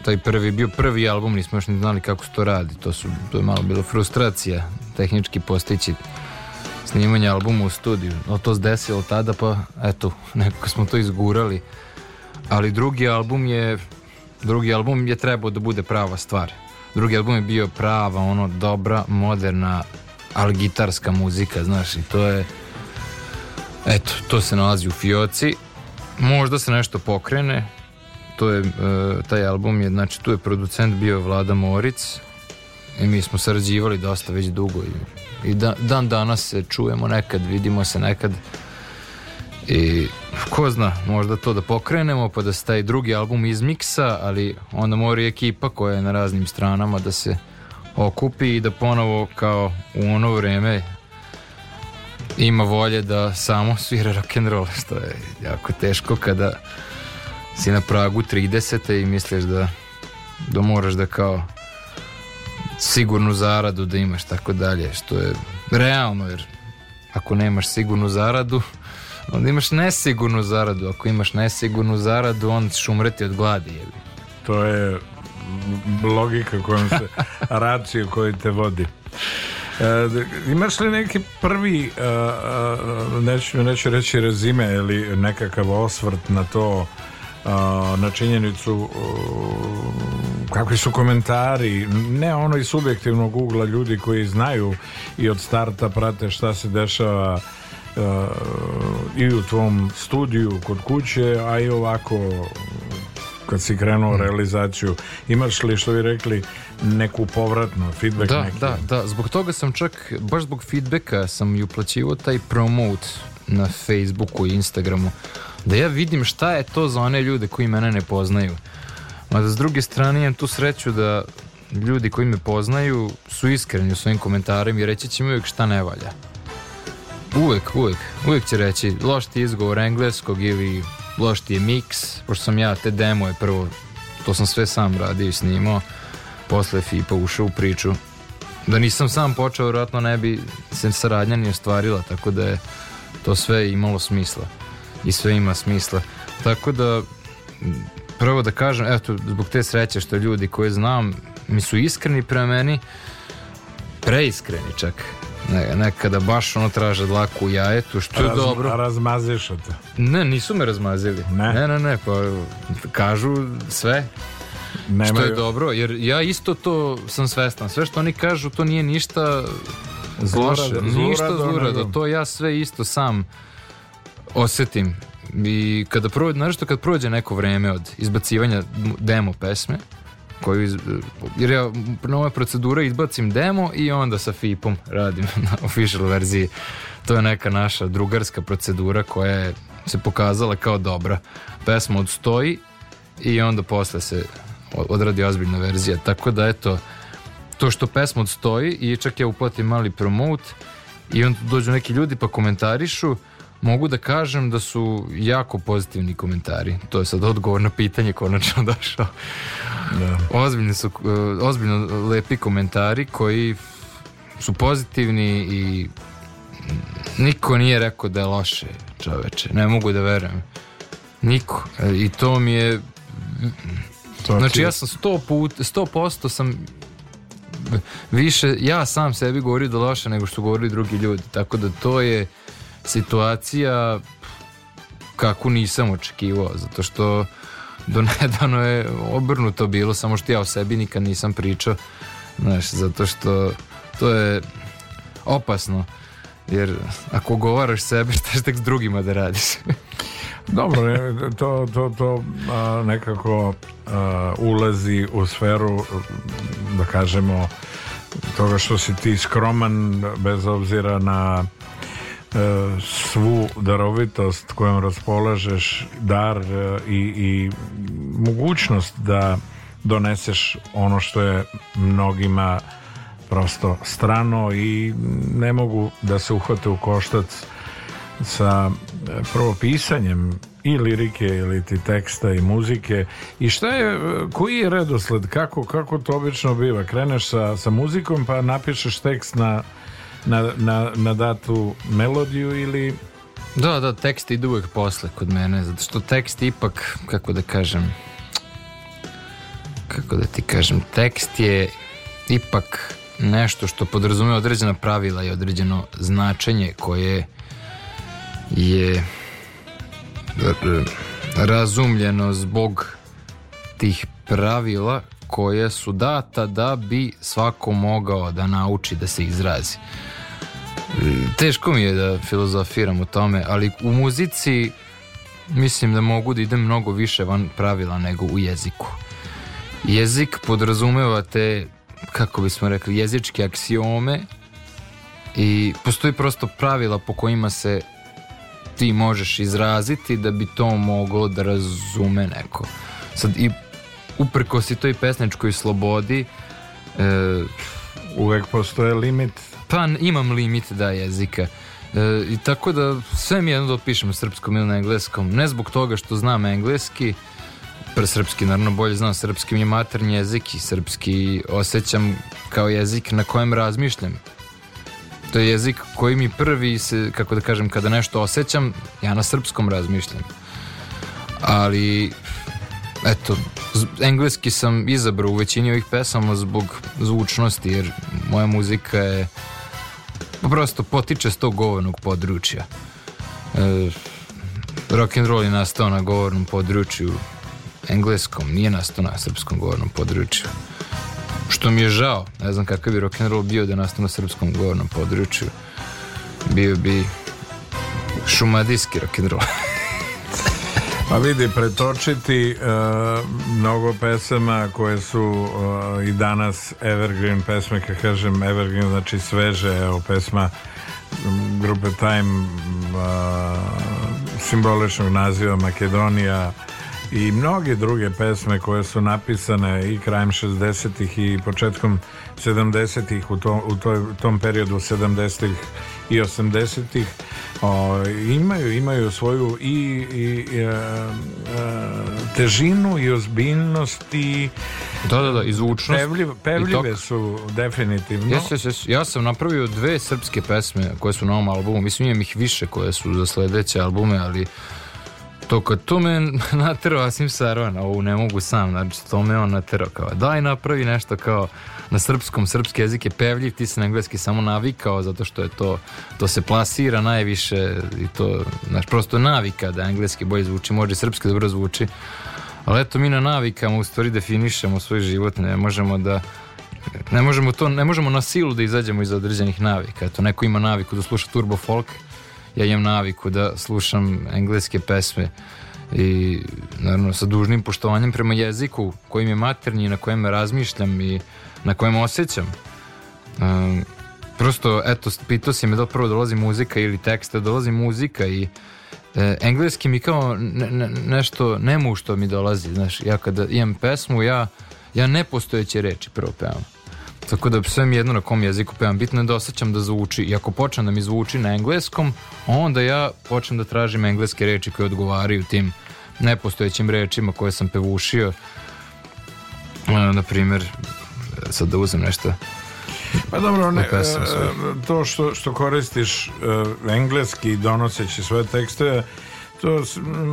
taj prvi, bio prvi album, nismo još ni znali kako se to radi, to, su, to je malo bilo frustracija tehnički postići snimanje albuma u studiju. No to se desilo tada, pa eto, nekako smo to izgurali. Ali drugi album je, drugi album je trebao da bude prava stvar. Drugi album je bio prava, ono, dobra, moderna, ali gitarska muzika, znaš, i to je, eto, to se nalazi u Fioci. Možda se nešto pokrene, to je, e, taj album je, znači tu je producent bio Vlada Moric i mi smo sarađivali dosta već dugo i, i da, dan danas se čujemo nekad, vidimo se nekad i ko zna, možda to da pokrenemo pa da se taj drugi album izmiksa, ali onda mora i ekipa koja je na raznim stranama da se okupi i da ponovo kao u ono vreme ima volje da samo svira rock'n'roll, što je jako teško kada si na pragu 30. i misliš da, da moraš da kao sigurnu zaradu da imaš tako dalje, što je realno jer ako nemaš sigurnu zaradu, onda imaš nesigurnu zaradu, ako imaš nesigurnu zaradu, onda ćeš umreti od gladi. Jebi. To je logika kojom se račije koji te vodi. E, imaš li neki prvi a, e, a, e, neću, neću reći rezime ili nekakav osvrt na to na činjenicu kakvi su komentari ne ono iz subjektivnog ugla ljudi koji znaju i od starta prate šta se dešava e, i u tvom studiju kod kuće a i ovako kad si krenuo mm. realizaciju imaš li što vi rekli neku povratnu feedback da, neki? da, da, zbog toga sam čak baš zbog feedbacka sam i uplaćivao taj promote na Facebooku i Instagramu da ja vidim šta je to za one ljude koji mene ne poznaju. Mada s druge strane imam tu sreću da ljudi koji me poznaju su iskreni u svojim komentarima i reći će mi uvijek šta ne valja. Uvek, uvek, uvek će reći loš ti izgovor engleskog ili loš ti je mix, pošto sam ja te demo prvo, to sam sve sam radio i snimao, posle FIPA ušao u priču. Da nisam sam počeo, vjerojatno ne bi se saradnja ni ostvarila, tako da je to sve imalo smisla i sve ima smisla. Tako da, prvo da kažem, eto, zbog te sreće što ljudi koje znam mi su iskreni pre meni, preiskreni čak. Ne, nekada baš ono traže dlaku u jajetu, što Razma, je dobro. Razmaziš te. Ne, nisu me razmazili. Ne, ne, ne, ne pa kažu sve. Nemaju. Što je dobro, jer ja isto to sam svestan. Sve što oni kažu, to nije ništa zlorado, ništa zlorado, to ja sve isto sam osetim i kada prođe, znaš kad prođe neko vreme od izbacivanja demo pesme, koju iz, jer ja nove procedure izbacim demo i onda sa Fipom radim na official verziji. To je neka naša drugarska procedura koja je se pokazala kao dobra. Pesma odstoji i onda posle se odradi ozbiljna verzija. Tako da eto, to što pesma odstoji i čak ja uplatim mali promote i onda dođu neki ljudi pa komentarišu mogu da kažem da su jako pozitivni komentari. To je sad odgovor na pitanje konačno došao. Da. Ozbiljni su, e, ozbiljno lepi komentari koji su pozitivni i niko nije rekao da je loše čoveče. Ne mogu da verujem. Niko. E, I to mi je... To znači ja sam sto put, sto posto sam više, ja sam sebi govorio da loše nego što govorili drugi ljudi. Tako da to je situacija kako nisam očekivao, zato što do nedavno je obrnuto bilo, samo što ja o sebi nikad nisam pričao, znaš, zato što to je opasno, jer ako govaraš sebe, šta će tek s drugima da radiš? Dobro, to, to, to a, nekako a, ulazi u sferu, da kažemo, toga što si ti skroman, bez obzira na E, svu darovitost kojom raspolažeš dar e, i, i mogućnost da doneseš ono što je mnogima prosto strano i ne mogu da se uhvate u koštac sa e, prvo pisanjem i lirike ili ti teksta i muzike i šta je, koji je redosled kako, kako to obično biva kreneš sa, sa muzikom pa napišeš tekst na na, na, na datu melodiju ili... Da, da, tekst ide uvek posle kod mene, zato što tekst ipak, kako da kažem, kako da ti kažem, tekst je ipak nešto što podrazumije određena pravila i određeno značenje koje je e, e, razumljeno zbog tih pravila koje su data da bi svako mogao da nauči da se izrazi. Teško mi je da filozofiram o tome, ali u muzici mislim da mogu da idem mnogo više van pravila nego u jeziku. Jezik podrazumeva te, kako bismo rekli, jezičke aksiome i postoji prosto pravila po kojima se ti možeš izraziti da bi to moglo da razume neko. Sad i uprkos i toj pesničkoj slobodi e, uvek postoje limit pa imam limit da jezika e, i tako da sve mi jedno da srpskom ili na engleskom ne zbog toga što znam engleski pre srpski naravno bolje znam srpski mi je maternji jezik i srpski osjećam kao jezik na kojem razmišljam to je jezik koji mi prvi se, kako da kažem, kada nešto osjećam, ja na srpskom razmišljam. Ali Eto, engleski sam izabrao u većini ovih pesama zbog zvučnosti, jer moja muzika je pa prosto potiče s tog govornog područja. E, rock and roll je nastao na govornom području engleskom, nije nastao na srpskom govornom području. Što mi je žao, ne znam kakav bi rock and roll bio da nastao na srpskom govornom području. Bio bi šumadijski rock and roll. Pa vidi, pretočiti uh, mnogo pesama koje su uh, i danas evergreen pesme, kad kažem evergreen, znači sveže, evo pesma grupe Time uh, simboličnog naziva Makedonija i mnoge druge pesme koje su napisane i krajem 60-ih i početkom 70-ih u, to, u toj, tom periodu 70-ih i 80-ih imaju, imaju svoju i, i e, e težinu i ozbiljnost i da, da, da, izvučnost zvučnost pevljiv, pevljive I su definitivno jes, jes, jes. ja sam napravio dve srpske pesme koje su na ovom albumu mislim imam ih više koje su za sledeće albume ali To kad to me naterao Asim Sarvan, ovu ne mogu sam, znači to me on naterao kao daj napravi nešto kao na srpskom, srpski jezik je pevljiv, ti se na engleski samo navikao zato što je to, to se plasira najviše i to, znaš, prosto navika da engleski bolje zvuči, može i srpski dobro zvuči, ali eto mi na navikama u stvari definišemo svoj život, ne možemo da ne možemo to, ne možemo na silu da izađemo iz određenih navika. Eto, neko ima naviku da sluša turbo folk, ja imam naviku da slušam engleske pesme i naravno sa dužnim poštovanjem prema jeziku kojim je maternji, na kojem razmišljam i na kojem osjećam. Um, prosto, eto, pitao si me da prvo dolazi muzika ili tekst da dolazi muzika i e, engleski mi kao ne, ne, nešto nemušto mi dolazi, znaš, ja kada imam pesmu, ja, ja nepostojeće reči prvo pevam. Tako da psujem jedno na kom jeziku pevam. Bitno je da osjećam da zvuči. I ako počnem da mi zvuči na engleskom, onda ja počnem da tražim engleske reči koje odgovaraju tim nepostojećim rečima koje sam pevušio. Ono, e, na primer, sad da uzem nešto. Pa dobro, ne, e, to što, što koristiš e, engleski donoseći svoje tekste to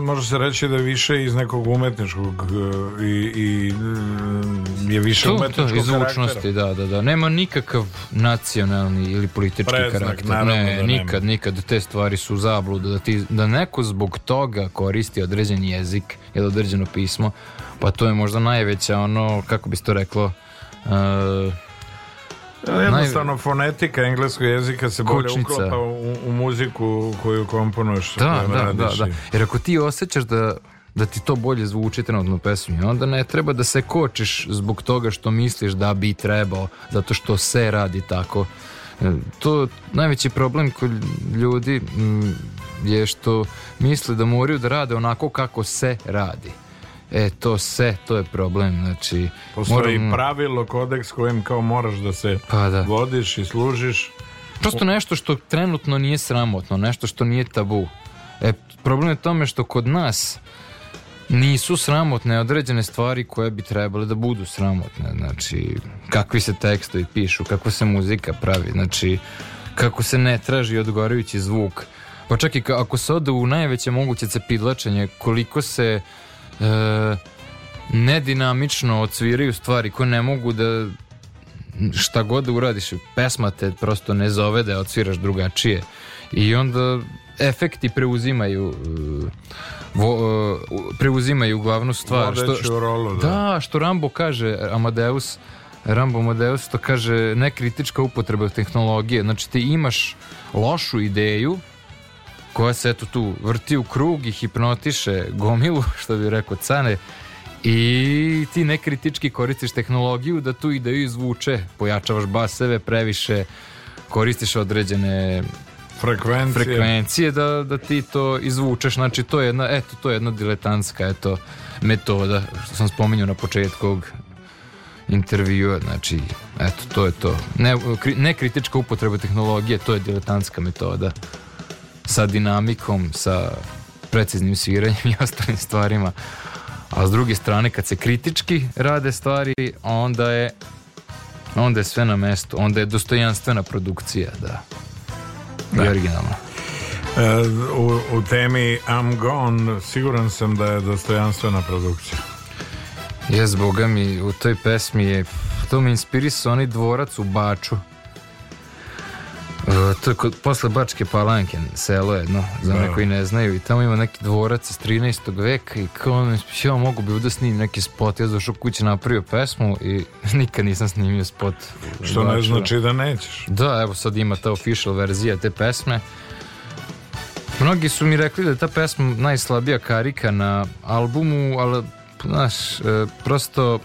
može se reći da više iz nekog umetničkog e, i, i mm, je više to, umetničkog to, iz da, da, da. Nema nikakav nacionalni ili politički Preznak, karakter. Naravno, ne, da nikad, nema. nikad te stvari su zablude. Da, ti, da neko zbog toga koristi određen jezik ili određeno pismo, pa to je možda najveća ono, kako bi se to reklo, uh, Jednostavno, fonetika engleskog jezika se bolje Kučnica. uklopa u, u muziku koju komponuješ. Da, da, da, da. Jer ako ti osjećaš da da ti to bolje zvuči trenutno u pesmi onda ne treba da se kočiš zbog toga što misliš da bi trebao zato što se radi tako e, to najveći problem kod ljudi mm, je što misle da moraju da rade onako kako se radi E, to se, to je problem. Znači, Postoji moram... pravilo, kodeks kojem kao moraš da se pa, da. vodiš i služiš. Prosto nešto što trenutno nije sramotno, nešto što nije tabu. E, problem je tome što kod nas nisu sramotne određene stvari koje bi trebale da budu sramotne. Znači, kakvi se tekstovi pišu, kako se muzika pravi, znači, kako se ne traži odgovarajući zvuk. Pa čak i ako se ode u najveće moguće cepidlačenje, koliko se e, nedinamično odsviraju stvari koje ne mogu da šta god da uradiš, pesma te prosto ne zove da odsviraš drugačije i onda efekti preuzimaju e, vo, e, preuzimaju glavnu stvar što, što, rolu, da. da što Rambo kaže Amadeus Rambo Amadeus to kaže nekritička upotreba tehnologije znači ti imaš lošu ideju koja se eto tu vrti u krug i hipnotiše gomilu, što bi rekao Cane, i ti nekritički koristiš tehnologiju da tu ideju izvuče, pojačavaš baseve previše, koristiš određene frekvencije, frekvencije da, da ti to izvučeš. Znači to je jedna, eto, to je jedna diletantska eto, metoda što sam spominjao na početku ovog intervjua, znači eto to je to. Ne, kri, ne kritička upotreba tehnologije, to je diletantska metoda sa dinamikom, sa preciznim sviranjem i ostalim stvarima. A s druge strane, kad se kritički rade stvari, onda je onda je sve na mestu, onda je dostojanstvena produkcija, da. da. I originalna. E, u, u, temi I'm Gone siguran sam da je dostojanstvena produkcija. Jes, boga mi, u toj pesmi je to me inspirisao onaj dvorac u Baču E, to kod, posle Bačke Palanke, selo je, jedno, za one da. koji ne znaju, i tamo ima neki dvorac iz 13. veka i kao ono, ja mogu bi da snimim neki spot, ja došao kući napravio pesmu i nikad nisam snimio spot. Što ne znači da nećeš. Da, evo sad ima ta official verzija te pesme. Mnogi su mi rekli da je ta pesma najslabija karika na albumu, ali, znaš, e, prosto,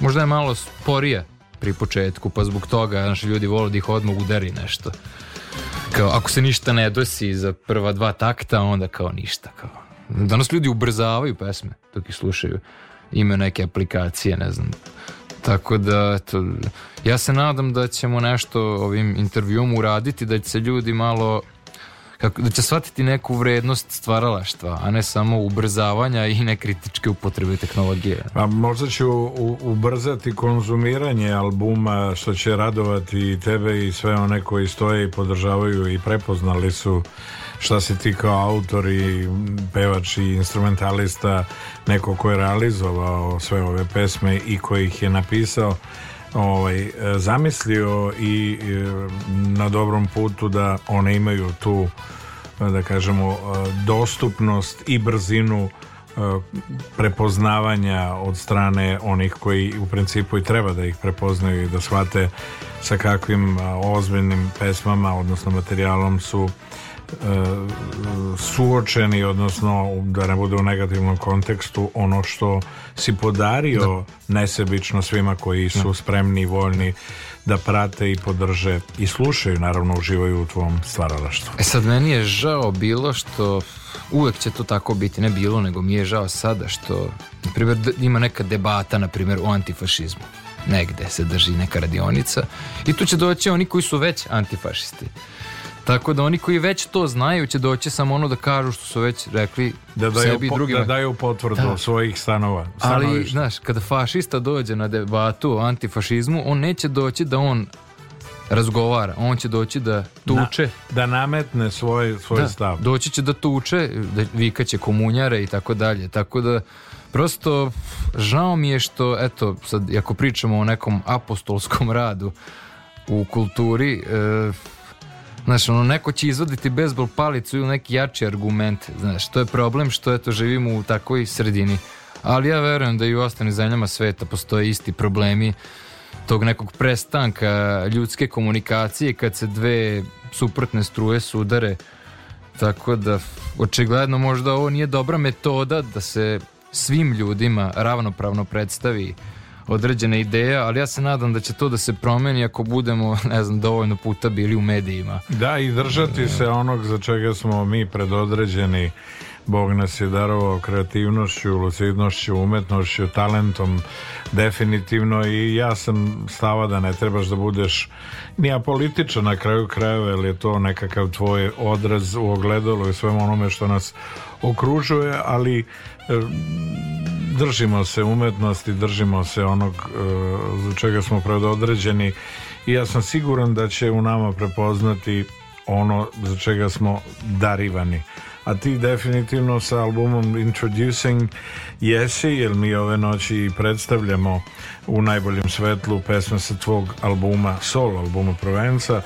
možda je malo sporija pri početku, pa zbog toga naši ljudi vole da ih odmah udari nešto. Kao, ako se ništa ne dosi za prva dva takta, onda kao ništa. Kao. Danas ljudi ubrzavaju pesme dok ih slušaju. Imaju neke aplikacije, ne znam. Tako da, to, ja se nadam da ćemo nešto ovim intervjuom uraditi, da će se ljudi malo kako, da će shvatiti neku vrednost stvaralaštva, a ne samo ubrzavanja i nekritičke upotrebe tehnologije. A možda će u, ubrzati konzumiranje albuma što će radovati i tebe i sve one koji stoje i podržavaju i prepoznali su šta si ti kao autor i pevač i instrumentalista neko ko je realizovao sve ove pesme i koji ih je napisao ovaj, e, zamislio i e, na dobrom putu da one imaju tu e, da kažemo dostupnost i brzinu prepoznavanja od strane onih koji u principu i treba da ih prepoznaju i da shvate sa kakvim ozbiljnim pesmama odnosno materijalom su E, suočeni, odnosno da ne bude u negativnom kontekstu ono što si podario da. nesebično svima koji su da. spremni i voljni da prate i podrže i slušaju, naravno uživaju u tvom stvaralaštvu. E sad meni je žao bilo što uvek će to tako biti, ne bilo, nego mi je žao sada što na primjer, ima neka debata na primjer o antifašizmu negde se drži neka radionica i tu će doći oni koji su već antifašisti Tako da oni koji već to znaju će doći samo ono da kažu što su već rekli da daju, sebi i drugima. Da daju potvrdu da. svojih stanova. Stanovišta. Ali, znaš, kada fašista dođe na debatu o antifašizmu, on neće doći da on razgovara, on će doći da tuče. Na, da nametne svoj, svoj da, stav. Doći će da tuče, da vikaće komunjare i tako dalje. Tako da, prosto, žao mi je što, eto, sad, ako pričamo o nekom apostolskom radu u kulturi, e, Znaš, ono, neko će izvoditi bezbol palicu ili neki jači argument, znaš, to je problem što, eto, živimo u takvoj sredini. Ali ja verujem da i u ostalim zemljama sveta postoje isti problemi tog nekog prestanka ljudske komunikacije kad se dve suprotne struje sudare. Tako da, očigledno, možda ovo nije dobra metoda da se svim ljudima ravnopravno predstavi određene ideje, ali ja se nadam da će to da se promeni ako budemo, ne znam, dovoljno puta bili u medijima. Da, i držati se onog za čega smo mi predodređeni Bog nas je darovao kreativnošću, lucidnošću, umetnošću, talentom definitivno i ja sam stava da ne trebaš da budeš ni apolitičan na kraju krajeva, jer je to nekakav tvoj odraz u ogledalu i svemu onome što nas okružuje, ali e, držimo se umetnosti, držimo se onog e, za čega smo predodređeni i ja sam siguran da će u nama prepoznati ono za čega smo darivani a ti definitivno sa albumom Introducing jesi, jer mi ove noći predstavljamo u najboljem svetlu pesme sa tvog albuma, solo albuma Provenca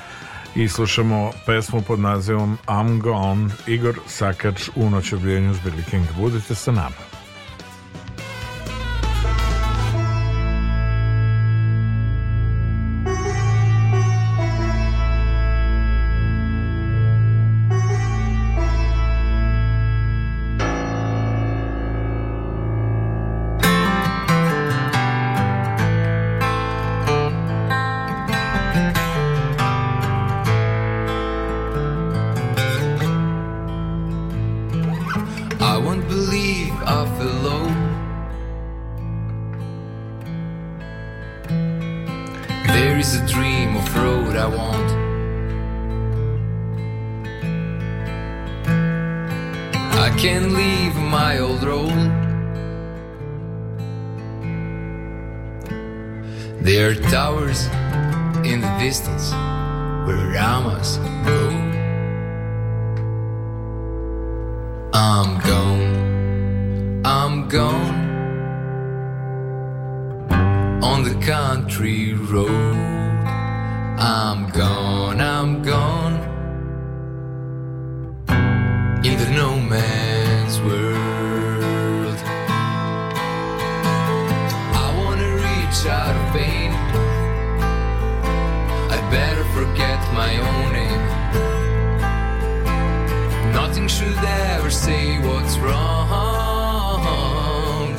i slušamo pesmu pod nazivom I'm Gone, Igor Sakač u noć obljenju s Billy King. Budite sa nama.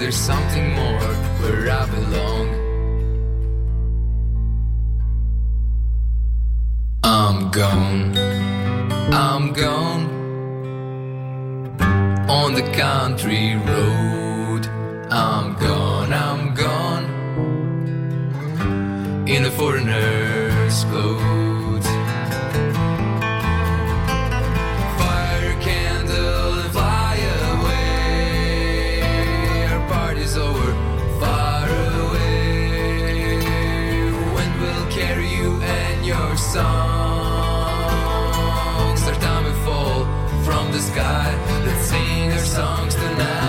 there's something more where I belong. I'm gone, I'm gone on the country road. I'm gone, I'm gone in a foreigner's clothes. the sky that sing our songs tonight.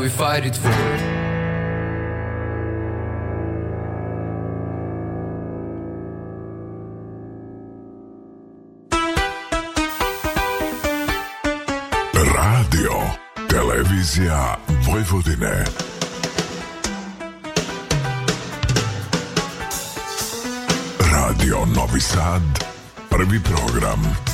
why we fight it for. Televizija Vojvodine. Radio Novi Sad, prvi program.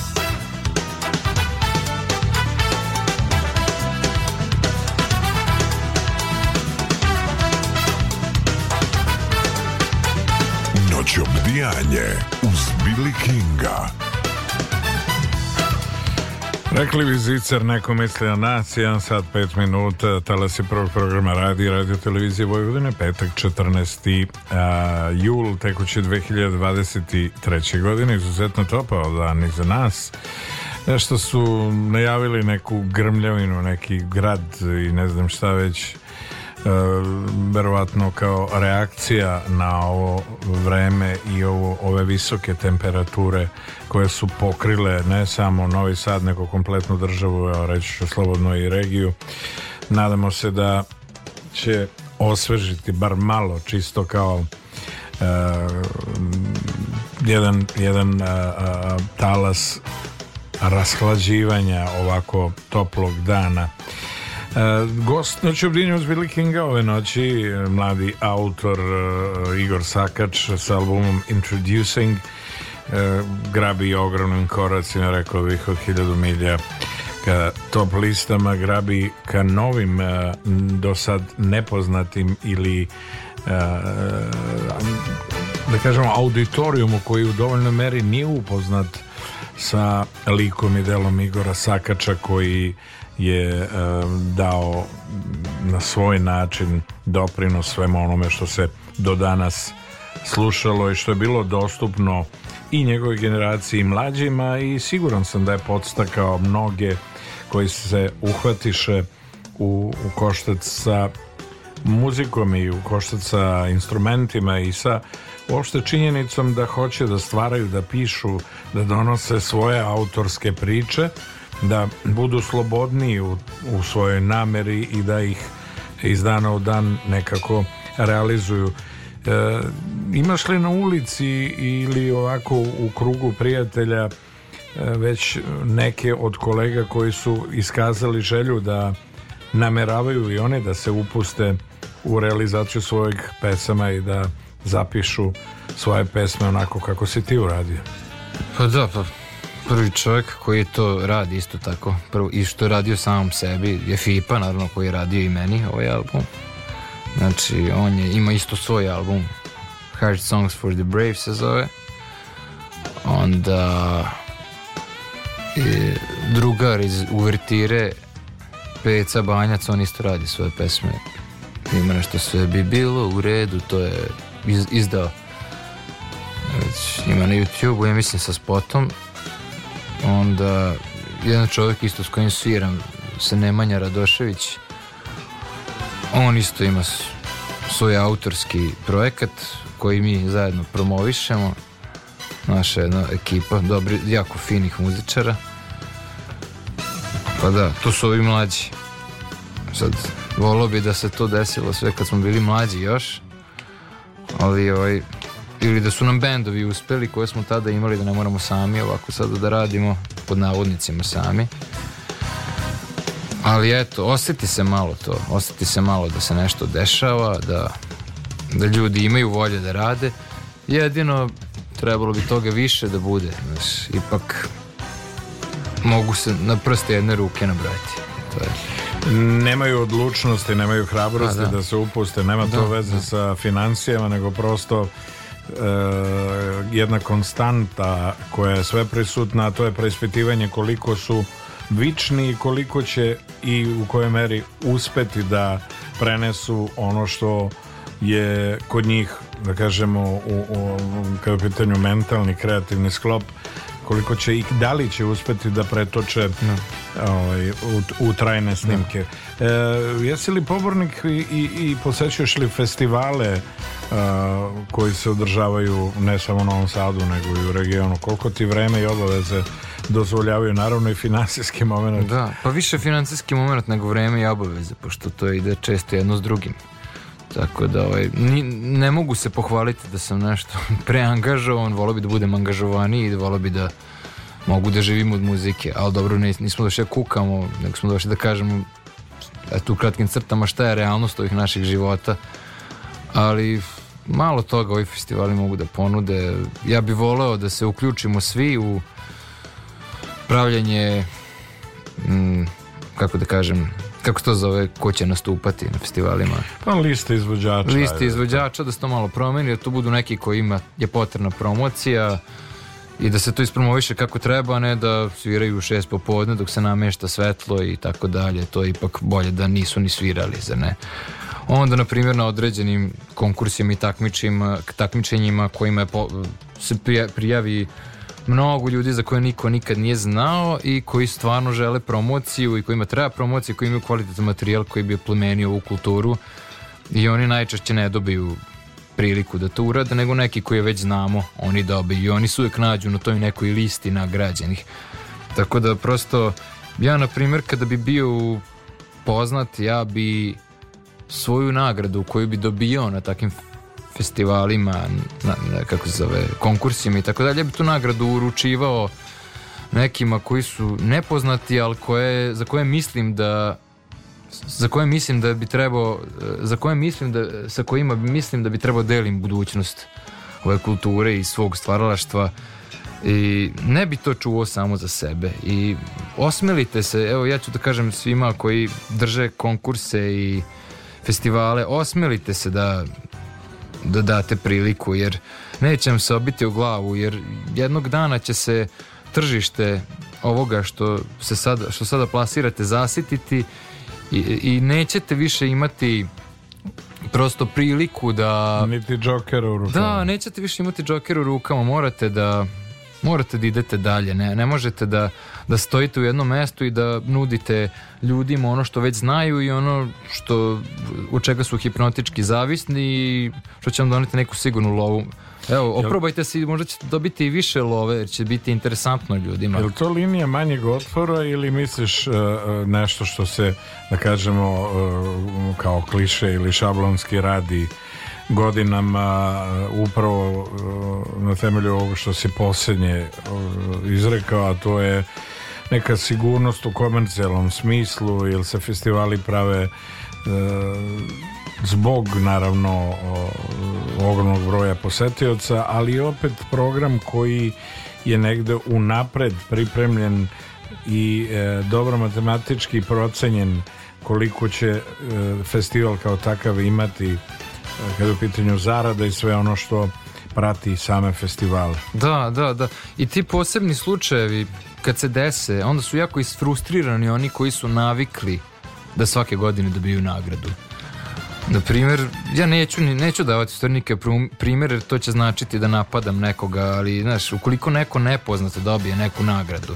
Šteklivi zicer, neko misli na nas, 1 sat 5 minuta, tala talasi prvog programa radi, radio televizije Vojvodine, petak 14. A, jul tekuće 2023. godine, izuzetno topao dan i za nas. Nešto su najavili neku grmljavinu, neki grad i ne znam šta već E, verovatno kao reakcija na ovo vreme i ovo, ove visoke temperature koje su pokrile ne samo Novi Sad nego kompletnu državu, a reći ću slobodno i regiju. Nadamo se da će osvežiti bar malo čisto kao Uh, jedan, jedan uh, uh, talas rashlađivanja ovako toplog dana Uh, gost noći obdinju uz Billy Kinga ove noći, e, mladi autor uh, Igor Sakač sa albumom Introducing uh, grabi ogromnim koracima, rekao bih, od hiljadu milja ka top listama, grabi ka novim, do sad nepoznatim ili da kažemo auditorijumu koji u dovoljnoj meri nije upoznat sa likom i delom Igora Sakača koji je eh, dao na svoj način doprinos svemu onome što se do danas slušalo i što je bilo dostupno i njegovoj generaciji i mlađima i siguran sam da je podstakao mnoge koji se uhvatiše u, u koštac sa muzikom i u koštac sa instrumentima i sa uopšte činjenicom da hoće da stvaraju, da pišu, da donose svoje autorske priče da budu slobodniji u, u svojoj nameri i da ih iz dana u dan nekako realizuju. E, imaš li na ulici ili ovako u krugu prijatelja e, već neke od kolega koji su iskazali želju da nameravaju i one da se upuste u realizaciju svojeg pesama i da zapišu svoje pesme onako kako si ti uradio? Pa da, pa prvi čovjek koji to radi isto tako prvo, i što je radio samom sebi je Fipa naravno koji je radio i meni ovaj album znači on je, ima isto svoj album Hard Songs for the Brave se zove onda i, drugar iz Uvertire Peca Banjac on isto radi svoje pesme ima nešto sve bi bilo u redu to je iz, izdao već znači, ima na youtube ja mislim sa spotom onda jedan čovjek isto s kojim sviram se Nemanja Radošević on isto ima svoj autorski projekat koji mi zajedno promovišemo naša jedna ekipa dobri, jako finih muzičara pa da, tu su ovi mlađi sad volio bi da se to desilo sve kad smo bili mlađi još ali ovaj, ili da su nam bendovi uspeli koje smo tada imali da ne moramo sami ovako sada da radimo pod navodnicima sami ali eto, osjeti se malo to osjeti se malo da se nešto dešava da, da ljudi imaju volje da rade jedino trebalo bi toga više da bude znaš, ipak mogu se na prste jedne ruke nabrati to je Nemaju odlučnosti, nemaju hrabrosti A, da. da. se upuste, nema da, to veze da. sa financijama, nego prosto e, jedna konstanta koja je sve prisutna, to je preispitivanje koliko su vični i koliko će i u kojoj meri uspeti da prenesu ono što je kod njih da kažemo u, u, kao pitanju mentalni kreativni sklop koliko će i da li će uspeti da pretoče no. Da. ovaj, u, u, trajne snimke. No. Da. E, jesi li pobornik i, i, i posećuješ li festivale a, e, koji se održavaju ne samo u Novom Sadu nego i u regionu? Koliko ti vreme i obaveze dozvoljavaju naravno i finansijski moment? Da, pa više finansijski moment nego vreme i obaveze pošto to ide često jedno s drugim. Tako da, ovaj, ne mogu se pohvaliti da sam nešto preangažovan, volao bi da budem angažovaniji i volao bi da mogu da živim od muzike, ali dobro, nismo došli da kukamo, nego smo došli da kažemo eto kratkim crtama šta je realnost ovih naših života, ali malo toga ovi festivali mogu da ponude. Ja bih voleo da se uključimo svi u pravljanje, m, mm, kako da kažem, kako se to zove, ko će nastupati na festivalima? Pa lista izvođača. Liste izvođača, da se to malo promeni, jer da tu budu neki koji ima, je potrebna promocija i da se to ispromoviše kako treba, ne da sviraju u šest popodne dok se namješta svetlo i tako dalje. To je ipak bolje da nisu ni svirali, zar ne? Onda, na primjer, na određenim konkursima i takmičenjima kojima je po, se prijavi mnogo ljudi za koje niko nikad nije znao i koji stvarno žele promociju i kojima treba promocija, koji imaju kvalitetan materijal koji bi oplemenio ovu kulturu i oni najčešće ne dobiju priliku da to urade, nego neki koje već znamo, oni dobiju i oni su uvek nađu na toj nekoj listi nagrađenih. Tako da prosto, ja na primjer kada bi bio poznat, ja bi svoju nagradu koju bi dobio na takim festivalima, na, na, kako se zove, konkursima i tako dalje, bi tu nagradu uručivao nekima koji su nepoznati, ali koje, za koje mislim da za koje mislim da bi trebao za koje mislim da, sa kojima mislim da bi trebao delim budućnost ove kulture i svog stvaralaštva i ne bi to čuo samo za sebe i osmelite se, evo ja ću da kažem svima koji drže konkurse i festivale, osmelite se da da date priliku, jer neće vam se obiti u glavu, jer jednog dana će se tržište ovoga što, se sad, što sada plasirate zasititi i, i nećete više imati prosto priliku da... Niti džokera u rukama. Da, nećete više imati džokera u rukama, morate da morate da idete dalje, ne, ne možete da, da stojite u jednom mestu i da nudite ljudima ono što već znaju i ono što, u čega su hipnotički zavisni i što će vam doneti neku sigurnu lovu. Evo, oprobajte se, možda ćete dobiti i više love, jer će biti interesantno ljudima. Je li to linija manjeg otpora ili misliš uh, nešto što se, da kažemo, uh, kao kliše ili šablonski radi godinama uh, upravo uh, na temelju ovo što si posljednje uh, izrekao, a to je neka sigurnost u komercijalnom smislu, jer se festivali prave zbog naravno ogromnog broja posetioca, ali opet program koji je negde unapred pripremljen i dobro matematički procenjen koliko će festival kao takav imati kada je u pitanju zarada i sve ono što prati same festivale. Da, da, da. I ti posebni slučajevi kad se dese, onda su jako isfrustrirani oni koji su navikli da svake godine dobiju nagradu. Na primjer, ja neću, neću davati stvarnike primjer, jer to će značiti da napadam nekoga, ali, znaš, ukoliko neko nepoznato dobije neku nagradu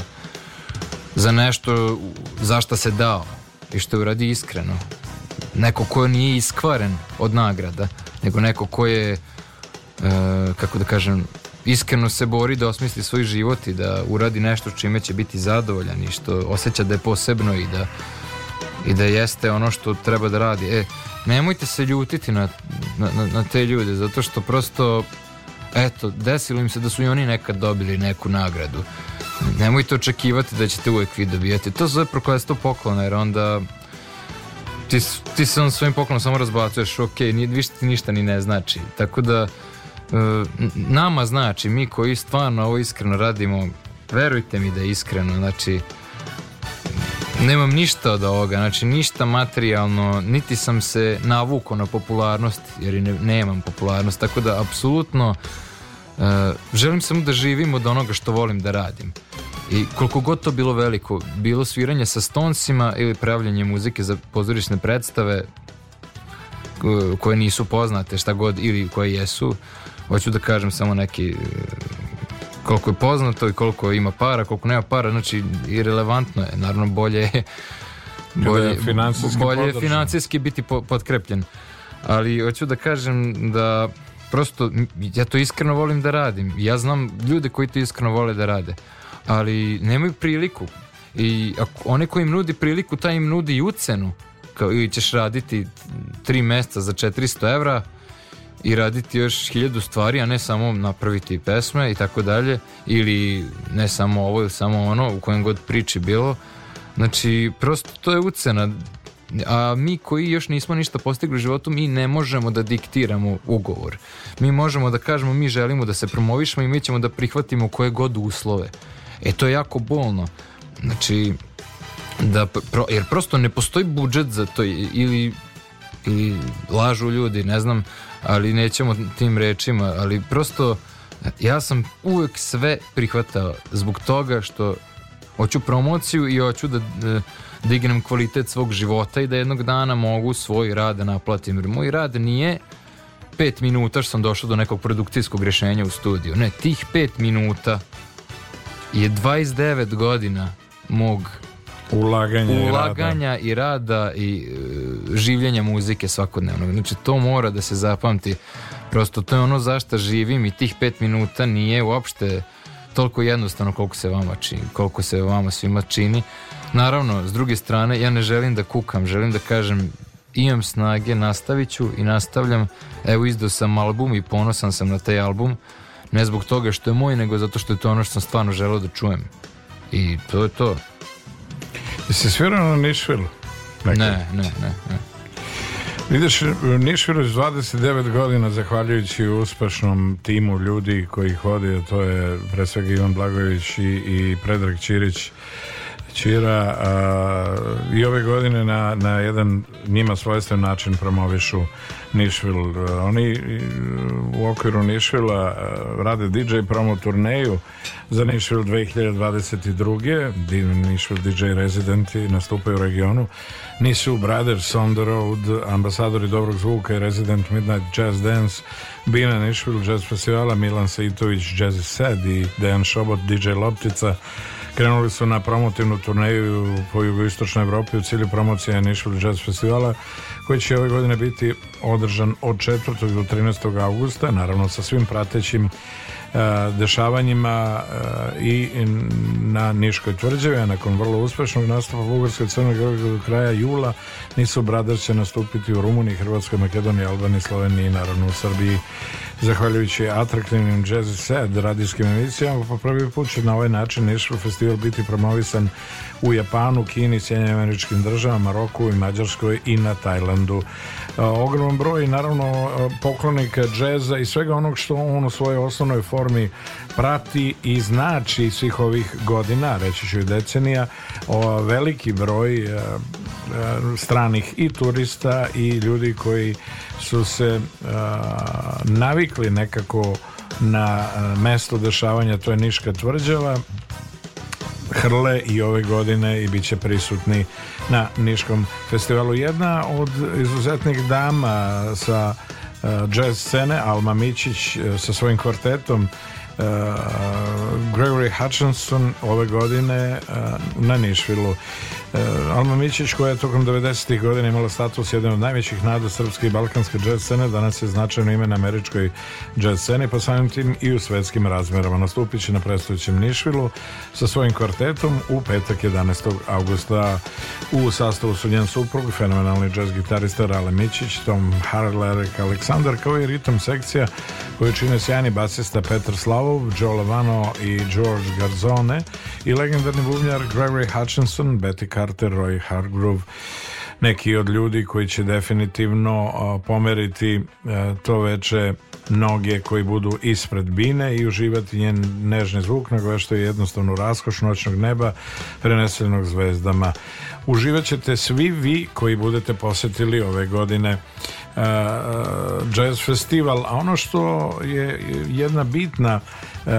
za nešto za šta se dao i što je uradi iskreno, neko ko nije iskvaren od nagrada, nego neko ko je, e, kako da kažem, iskreno se bori da osmisli svoj život i da uradi nešto čime će biti zadovoljan i što osjeća da je posebno i da, i da jeste ono što treba da radi. E, nemojte se ljutiti na, na, na te ljude, zato što prosto, eto, desilo im se da su i oni nekad dobili neku nagradu. Nemojte očekivati da ćete uvek vi dobijati. To zove proklestvo poklona, jer onda ti, ti sam svojim poklonom samo razbacuješ, ok, ni, više ti ništa ni ne znači. Tako da, e, nama znači, mi koji stvarno ovo iskreno radimo, verujte mi da je iskreno, znači, nemam ništa od ovoga, znači ništa materijalno, niti sam se navuko na popularnost, jer i ne, nemam popularnost, tako da apsolutno uh, želim samo da živim od onoga što volim da radim. I koliko god to bilo veliko, bilo sviranje sa Stonesima ili pravljanje muzike za pozorišne predstave koje nisu poznate, šta god, ili koje jesu, hoću da kažem samo neki e, koliko je poznato i koliko ima para, koliko nema para, znači irelevantno je, naravno bolje je bolje, je financijski, bolje je financijski biti potkrepljen. Ali hoću da kažem da prosto ja to iskreno volim da radim. Ja znam ljude koji to iskreno vole da rade ali nemaju priliku. I ako, one koji im nudi priliku, taj im nudi i ucenu. Kao, ili ćeš raditi tri mesta za 400 evra i raditi još hiljadu stvari, a ne samo napraviti pesme i tako dalje, ili ne samo ovo ili samo ono, u kojem god priči bilo. Znači, prosto to je ucena. A mi koji još nismo ništa postigli u životu, mi ne možemo da diktiramo ugovor. Mi možemo da kažemo, mi želimo da se promovišemo i mi ćemo da prihvatimo koje god uslove. E to je jako bolno. Znači, da, pro, jer prosto ne postoji budžet za to ili, ili lažu ljudi, ne znam, ali nećemo tim rečima, ali prosto ja sam uvek sve prihvatao zbog toga što hoću promociju i hoću da, da dignem da kvalitet svog života i da jednog dana mogu svoj rad da naplatim. Jer moj rad nije pet minuta što sam došao do nekog produkcijskog rešenja u studiju. Ne, tih pet minuta je 29 godina mog ulaganja, ulaganja i rada i, i e, življenja muzike svakodnevnog. Znači to mora da se zapamti. Prosto to je ono zašto živim i tih 5 minuta nije uopšte toliko jednostavno koliko se vama čini, koliko se vama svima čini. Naravno, s druge strane, ja ne želim da kukam, želim da kažem imam snage, nastavit ću i nastavljam. Evo izdao sam album i ponosan sam na taj album. Ne zbog toga što je moj, nego zato što je to ono što sam stvarno želeo da čujem. I to je to. Jesi svirao na Nišvilu? Ne, ne, ne, ne. Ideš Nišviru je 29 godina zahvaljujući uspešnom timu ljudi koji ih vodi, a to je pre svega Ivan Blagović i, i Predrag Ćirić. Čira uh, i ove godine na, na jedan njima svojstven način promovišu Nišvil. Oni u okviru Nišvila uh, rade DJ promo turneju za Nišvil 2022. Di, Nišvil DJ rezidenti nastupaju u regionu. Nisu Brothers on the Road, ambasadori dobrog zvuka i rezident Midnight Jazz Dance, Bina Nišvil Jazz Festivala, Milan Saitović Jazz Sad i Dejan Šobot DJ Loptica Krenuli su na promotivnu turneju po jugoistočnoj Evropi u cilju promocije Nišvili Jazz Festivala koji će ove godine biti održan od 4. do 13. augusta, naravno sa svim pratećim E, dešavanjima e, i na Niškoj tvrđavi, a nakon vrlo uspešnog nastupa Bugarske Crne Gore do kraja jula nisu Brothers će nastupiti u Rumuniji, Hrvatskoj, Makedoniji, Albaniji, Sloveniji i naravno u Srbiji. Zahvaljujući atraktivnim jazz set radijskim emisijama, po prvi put će na ovaj način Niško festival biti promovisan u Japanu, Kini, Sjedinjenim američkim državama, Maroku i Mađarskoj i na Tajlandu. E, ogroman broj naravno e, poklonika džeza i svega onog što on u svojoj osnovnoj formi prati i znači svih ovih godina, reći ću i decenija, veliki broj e, stranih i turista i ljudi koji su se navikli nekako na mesto dešavanja, to je Niška tvrđava Hrle i ove godine i bit će prisutni na Niškom festivalu. Jedna od izuzetnih dama sa e, jazz scene, Alma Mičić e, sa svojim kvartetom Uh, Gregory Hutchinson ove godine uh, na Nišvilu. Uh, Alma Mićić koja je tokom 90. godina imala status jedan od najvećih nada srpske i balkanske jazz scene, danas je značajno ime na američkoj jazz sceni, pa samim tim i u svetskim razmerama. Nastupit će na predstojećem Nišvilu sa svojim kvartetom u petak 11. augusta u sastavu su njen suprug, fenomenalni jazz gitarista Rale Mićić, Tom Harlerek Aleksandar, kao i ritam sekcija koju čine sjajni basista Petar Slavo Love, Joe Lovano i George Garzone i legendarni bubnjar Gregory Hutchinson, Betty Carter, Roy Hargrove neki od ljudi koji će definitivno pomeriti e, to veče noge koji budu ispred bine i uživati njen nežni zvuk nego što je jednostavno raskoš noćnog neba prenesenog zvezdama uživat ćete svi vi koji budete posetili ove godine E, e, jazz festival, a ono što je jedna bitna e,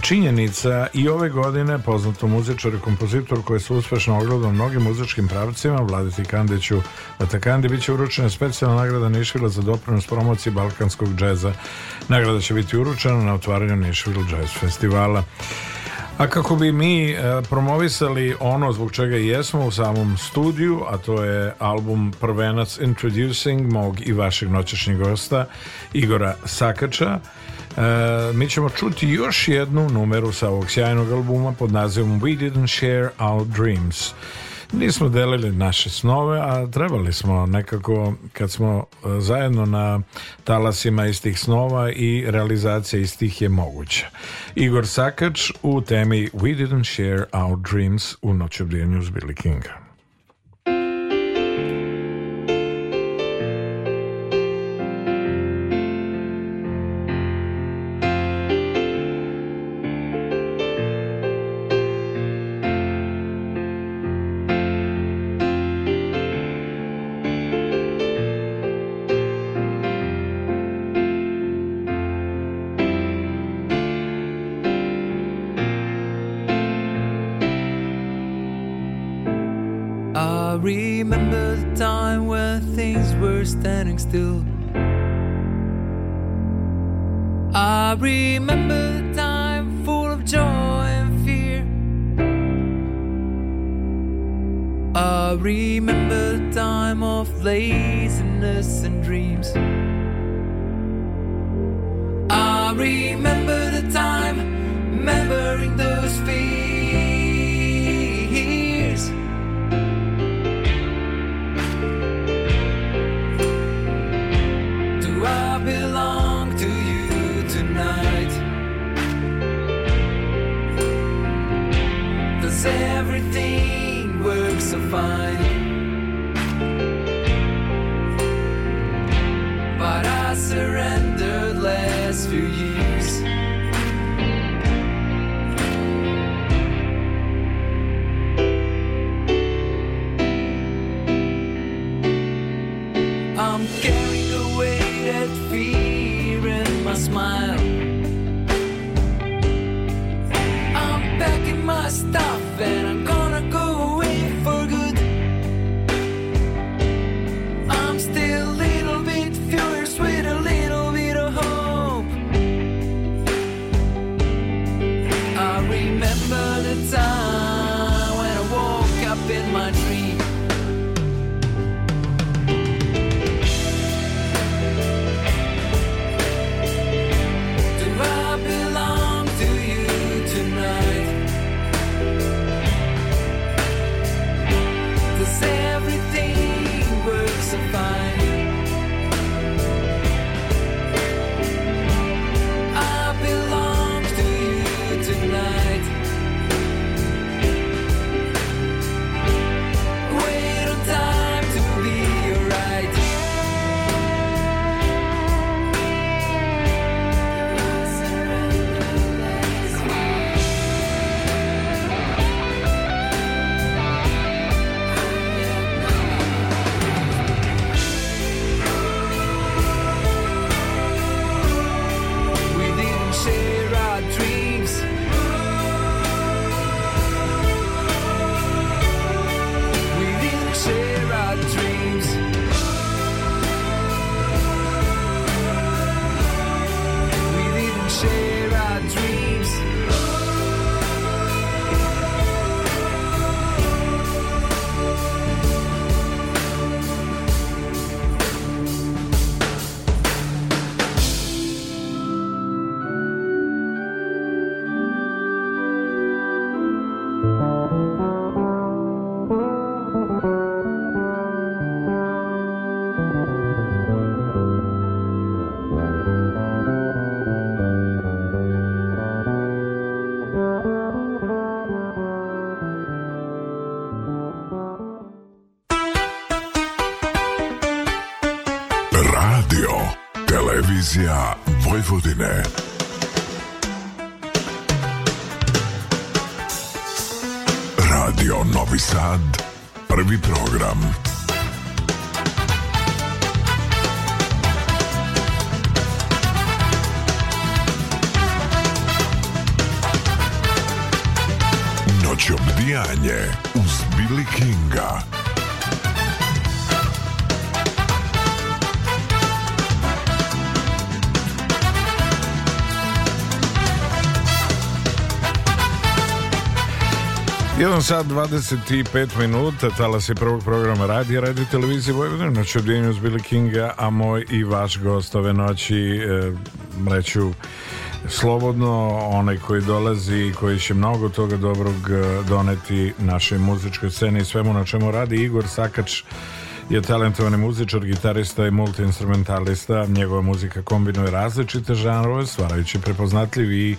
činjenica i ove godine poznato muzičar i kompozitor koji se uspešno ogledao mnogim muzičkim pravcima, Vladiti Kandeću Batakandi, bit će uručena specijalna nagrada Nišvila za doprinos promociji balkanskog džeza. Nagrada će biti uručena na otvaranju Nišvila Jazz festivala. A kako bi mi e, promovisali ono zbog čega jesmo u samom studiju, a to je album Prvenac Introducing mog i vašeg noćašnjeg gosta Igora Sakača, e, mi ćemo čuti još jednu numeru sa ovog sjajnog albuma pod nazivom We Didn't Share Our Dreams. Nismo delili naše snove, a trebali smo nekako kad smo e, zajedno na talasima istih snova i realizacija istih je moguća. Igor Sakač u temi We Didn't Share Our Dreams u noću uz Billy Kinga. so fine. sat 25 minuta, talas je prvog programa radi, radi televizije Vojvodina, noći s Billy Kinga, a moj i vaš gost ove noći, e, reću slobodno, onaj koji dolazi i koji će mnogo toga dobrog e, doneti našoj muzičkoj sceni i svemu na čemu radi, Igor Sakač, je talentovani muzičar, gitarista i multiinstrumentalista. Njegova muzika kombinuje različite žanrove, stvarajući prepoznatljiv i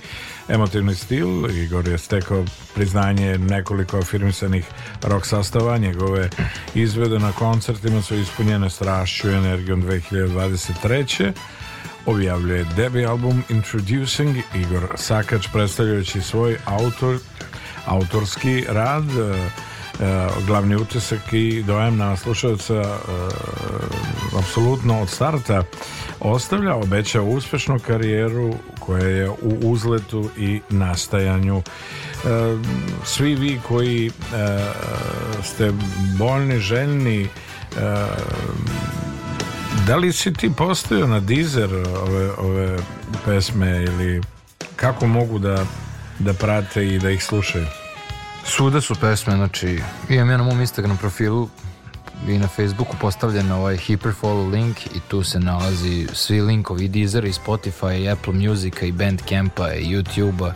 emotivni stil. Igor je stekao priznanje nekoliko afirmisanih rock sastava. Njegove izvede na koncertima su ispunjene strašću i energijom 2023 objavljuje debi album Introducing Igor Sakač predstavljajući svoj autor autorski rad Eh, glavni utisak i dojam na slušalca eh, apsolutno od starta ostavlja, obeća uspešnu karijeru koja je u uzletu i nastajanju eh, svi vi koji ste bolni, željni da li si ti postao na dizer ove, ove pesme ili kako mogu da, da prate i da ih slušaju? Suda su pesme, znači, imam ja na mom Instagram profilu i na Facebooku postavljen ovaj hyperfollow link i tu se nalazi svi linkovi i Deezera i Spotify i Apple Musica i Bandcampa i YouTubea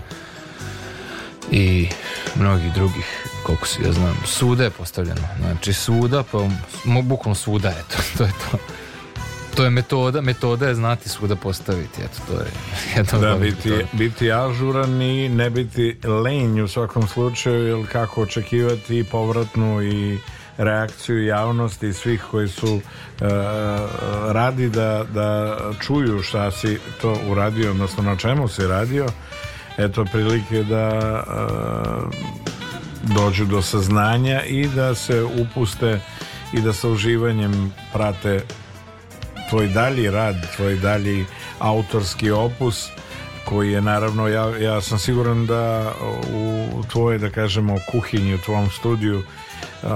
i mnogih drugih koliko se ja znam, suda je postavljeno znači suda, pa bukvalno suda eto, to je to to je metoda, metoda je znati svuda postaviti, eto, to je jedno da, biti, metoda. biti ažuran i ne biti lenj u svakom slučaju, jer kako očekivati povratnu i reakciju javnosti svih koji su e, e, radi da, da čuju šta si to uradio, odnosno na čemu si radio, eto prilike da e, dođu do saznanja i da se upuste i da sa uživanjem prate tvoj dalji rad, tvoj dalji autorski opus koji je naravno, ja, ja sam siguran da u, tvoje, da kažemo, kuhinji, u tvom studiju uh,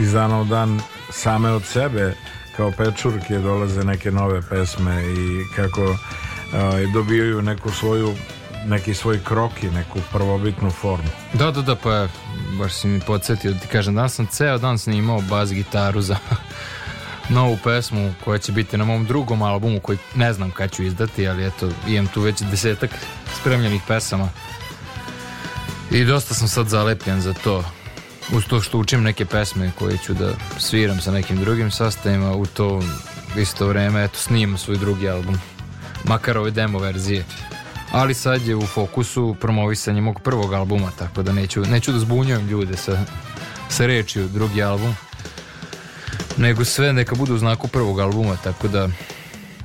iz dana u dan same od sebe kao pečurke dolaze neke nove pesme i kako uh, dobijaju neku svoju neki svoj kroki, neku prvobitnu formu. Da, da, da, pa baš si mi podsjetio da ti kažem, danas sam ceo dan snimao bas gitaru za novu pesmu koja će biti na mom drugom albumu koji ne znam kada ću izdati, ali eto, imam tu već desetak spremljenih pesama. I dosta sam sad zalepljen za to. Uz to što učim neke pesme koje ću da sviram sa nekim drugim sastavima, u to isto vreme eto, snimam svoj drugi album. Makar ove demo verzije. Ali sad je u fokusu promovisanje mog prvog albuma, tako da neću, neću da zbunjujem ljude sa, sa rečju drugi album nego sve neka bude u znaku prvog albuma, tako da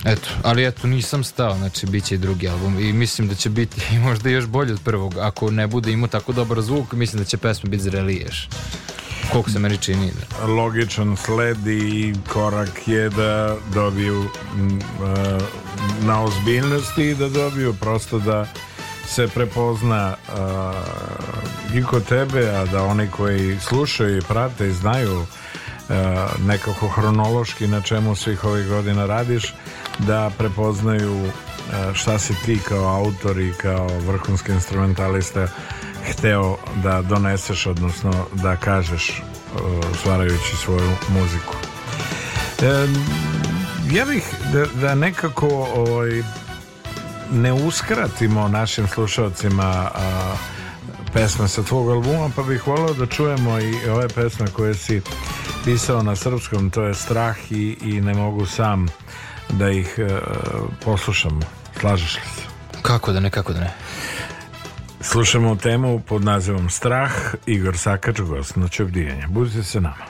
Eto, ali eto, nisam stao, znači biće i drugi album i mislim da će biti možda još bolje od prvog, ako ne bude imao tako dobar zvuk, mislim da će pesma biti zrelije koliko se meni čini. Da. Logičan sled i korak je da dobiju mm, e, na ozbiljnosti i da dobiju prosto da se prepozna e, i kod tebe, a da oni koji slušaju i prate i znaju E, nekako hronološki na čemu svih ovih godina radiš da prepoznaju e, šta si ti kao autor i kao vrhunski instrumentalista hteo da doneseš odnosno da kažeš e, stvarajući svoju muziku e, ja bih da, da nekako ovaj, ne uskratimo našim slušalcima a, pesma sa tvog albuma, pa bih volao da čujemo i ove pesme koje si pisao na srpskom, to je Strah i, i ne mogu sam da ih e, poslušamo. Slažeš li se? Kako da ne, kako da ne. Slušamo temu pod nazivom Strah, Igor Sakač, gost na Budite se nama.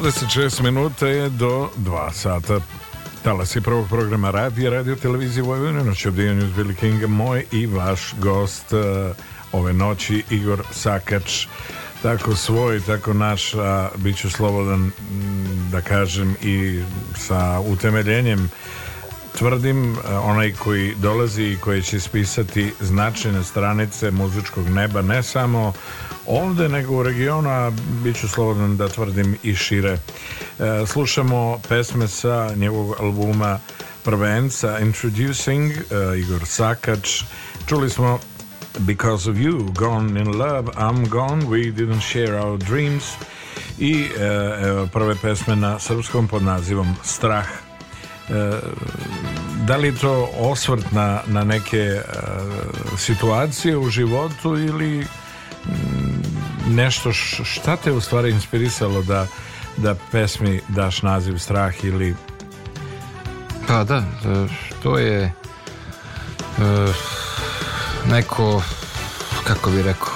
26 minuta je do 2 sata. Talasi prvog programa radija, radio televizije Vojvodine, noć obdijanju s Billy Kinga, moj i vaš gost uh, ove noći, Igor Sakač. Tako svoj, tako naš, a bit ću slobodan mm, da kažem i sa utemeljenjem tvrdim, eh, onaj koji dolazi i koji će spisati značajne stranice muzičkog neba, ne samo ovde nego u regiona a bit ću slobodan da tvrdim i šire. E, slušamo pesme sa njegovog albuma Prvenca Introducing, e, Igor Sakač. Čuli smo Because of You, Gone in Love, I'm Gone, We Didn't Share Our Dreams i e, evo, prve pesme na srpskom pod nazivom Strah. E, da li to osvrt na, na neke e, situacije u životu ili nešto šta te u stvari inspirisalo da, da pesmi daš naziv strah ili pa da e, to je e, neko kako bi rekao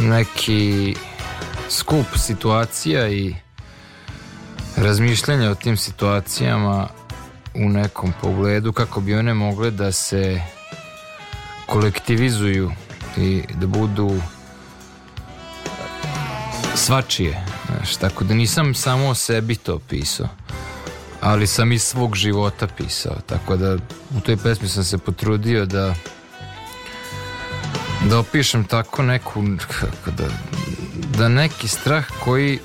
neki skup situacija i razmišljanja o tim situacijama u nekom pogledu kako bi one mogle da se kolektivizuju i da budu svačije, znaš, tako da nisam samo o sebi to pisao, ali sam i svog života pisao, tako da u toj pesmi sam se potrudio da da opišem tako neku kako da, da neki strah koji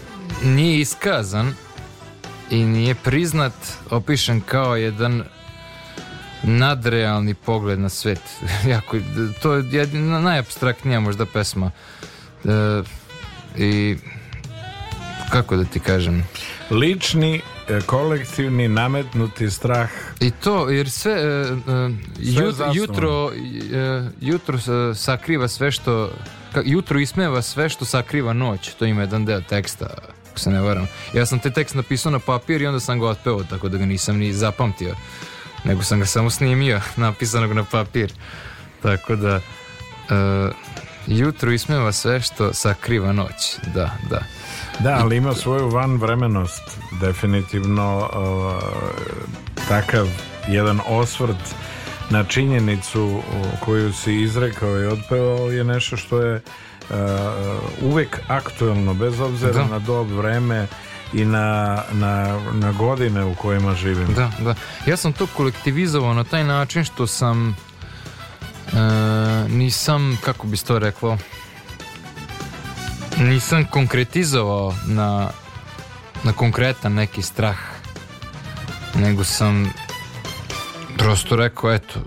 nije iskazan i nije priznat opišem kao jedan nadrealni pogled na svet jako, to je jedna najabstraktnija možda pesma e, i kako da ti kažem lični e, kolektivni nametnuti strah i to jer sve, e, e sve jut, jutro e, jutro e, sakriva sve što ka, jutro ismeva sve što sakriva noć to ima jedan deo teksta ako se ne varam ja sam taj tekst napisao na papir i onda sam ga otpeo tako da ga nisam ni zapamtio nego sam ga samo snimio napisanog na papir tako da jutro ismeva sve što sakriva noć da da Da, ali ima svoju vanvremenost definitivno uh, takav jedan osvrt na činjenicu koju si izrekao i odpevao je nešto što je uh, uvek aktuelno bez obzira da. na dob vreme i na, na, na godine u kojima živim. Da, da. Ja sam to kolektivizovao na taj način što sam e, nisam, kako bi to rekao, nisam konkretizovao na, na konkretan neki strah, nego sam prosto rekao, eto,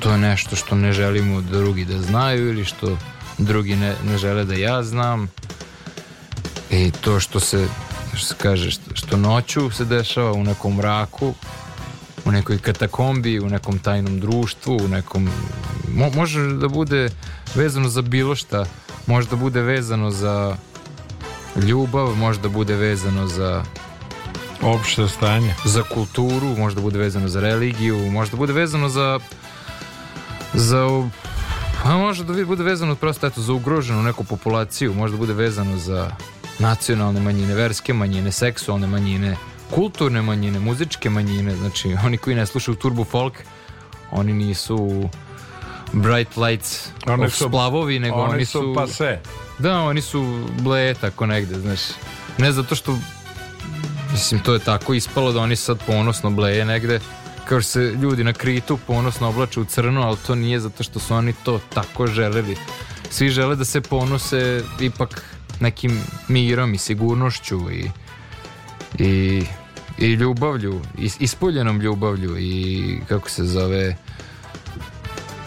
to je nešto što ne želimo drugi da znaju ili što drugi ne, ne žele da ja znam i to što se što se kaže, što, što noću se dešava u nekom mraku u nekoj katakombi, u nekom tajnom društvu, u nekom mo, može da bude vezano za bilo šta možda bude vezano za ljubav, možda bude vezano za opšte stanje, za kulturu, možda bude vezano za religiju, možda bude vezano za za a pa možda da bude vezano prosto eto, za ugroženu neku populaciju, možda bude vezano za nacionalne manjine, verske manjine, seksualne manjine, kulturne manjine, muzičke manjine, znači oni koji ne slušaju turbo folk, oni nisu Bright Lights oni su, splavovi, nego oni, oni su... su pase. Da, oni su ble tako negde, znaš. Ne zato što mislim to je tako ispalo da oni sad ponosno bleje negde kao se ljudi na kritu ponosno oblače u crno, ali to nije zato što su oni to tako želeli. Svi žele da se ponose ipak nekim mirom i sigurnošću i, i, i ljubavlju, ispoljenom ljubavlju i kako se zove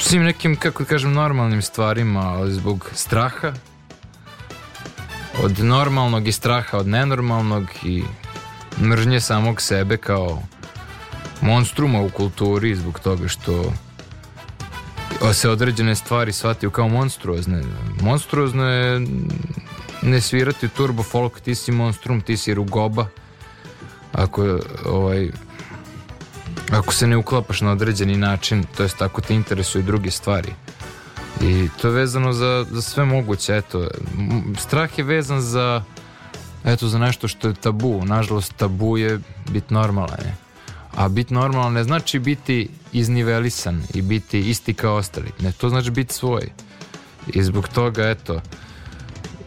svim nekim, kako da kažem, normalnim stvarima, ali zbog straha od normalnog i straha od nenormalnog i mržnje samog sebe kao monstruma u kulturi zbog toga što se određene stvari shvataju kao monstruozne. Monstruozno je ne svirati turbo folk, ti si monstrum, ti si rugoba. Ako ovaj, ako se ne uklapaš na određeni način, to jest ako te interesuju druge stvari. I to je vezano za, za sve moguće, eto. Strah je vezan za, eto, za nešto što je tabu. Nažalost, tabu je bit normalan. Je. A bit normalan ne znači biti iznivelisan i biti isti kao ostali. Ne, to znači biti svoj. I zbog toga, eto,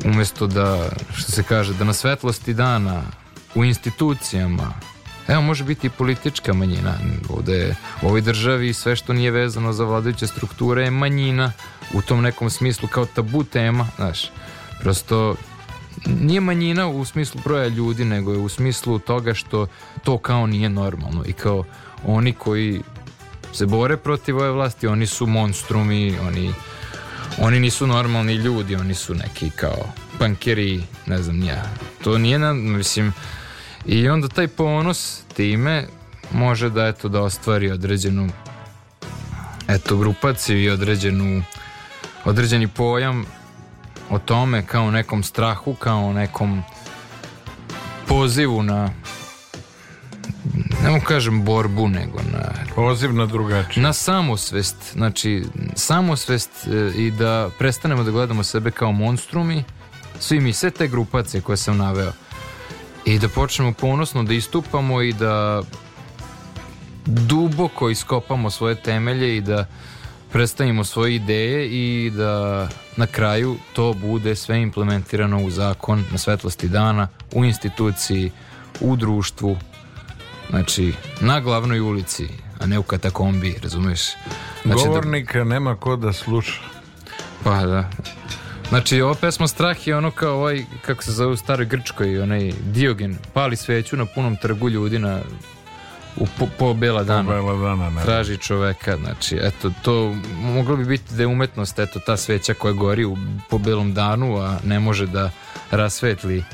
umesto da, što se kaže, da na svetlosti dana, u institucijama, Evo, može biti i politička manjina. Ovde je, u ovoj državi sve što nije vezano za vladajuće strukture je manjina u tom nekom smislu kao tabu tema, znaš. Prosto nije manjina u smislu broja ljudi, nego je u smislu toga što to kao nije normalno i kao oni koji se bore protiv ove vlasti, oni su monstrumi, oni, oni nisu normalni ljudi, oni su neki kao bankeri, ne znam, ja. To nije, na, mislim, I onda taj ponos time može da eto da ostvari određenu eto grupaciju i određenu određeni pojam o tome kao nekom strahu, kao nekom pozivu na ne mogu kažem borbu, nego na... Poziv na drugačije. Na samosvest. Znači, samosvest e, i da prestanemo da gledamo sebe kao monstrumi, svi mi, sve te grupacije koje sam naveo i da počnemo ponosno da istupamo i da duboko iskopamo svoje temelje i da predstavimo svoje ideje i da na kraju to bude sve implementirano u zakon na svetlosti dana, u instituciji, u društvu, znači na glavnoj ulici, a ne u katakombi, razumeš? Znači, Govornika da... nema ko da sluša. Pa da. Znači, ova pesma Strah je ono kao ovaj, kako se zove u staroj Grčkoj, onaj Diogen, pali sveću na punom trgu ljudi na u po, po bela dana. Po bela dana ne. Traži čoveka, znači, eto, to moglo bi biti da je umetnost, eto, ta sveća koja gori u, po belom danu, a ne može da rasvetli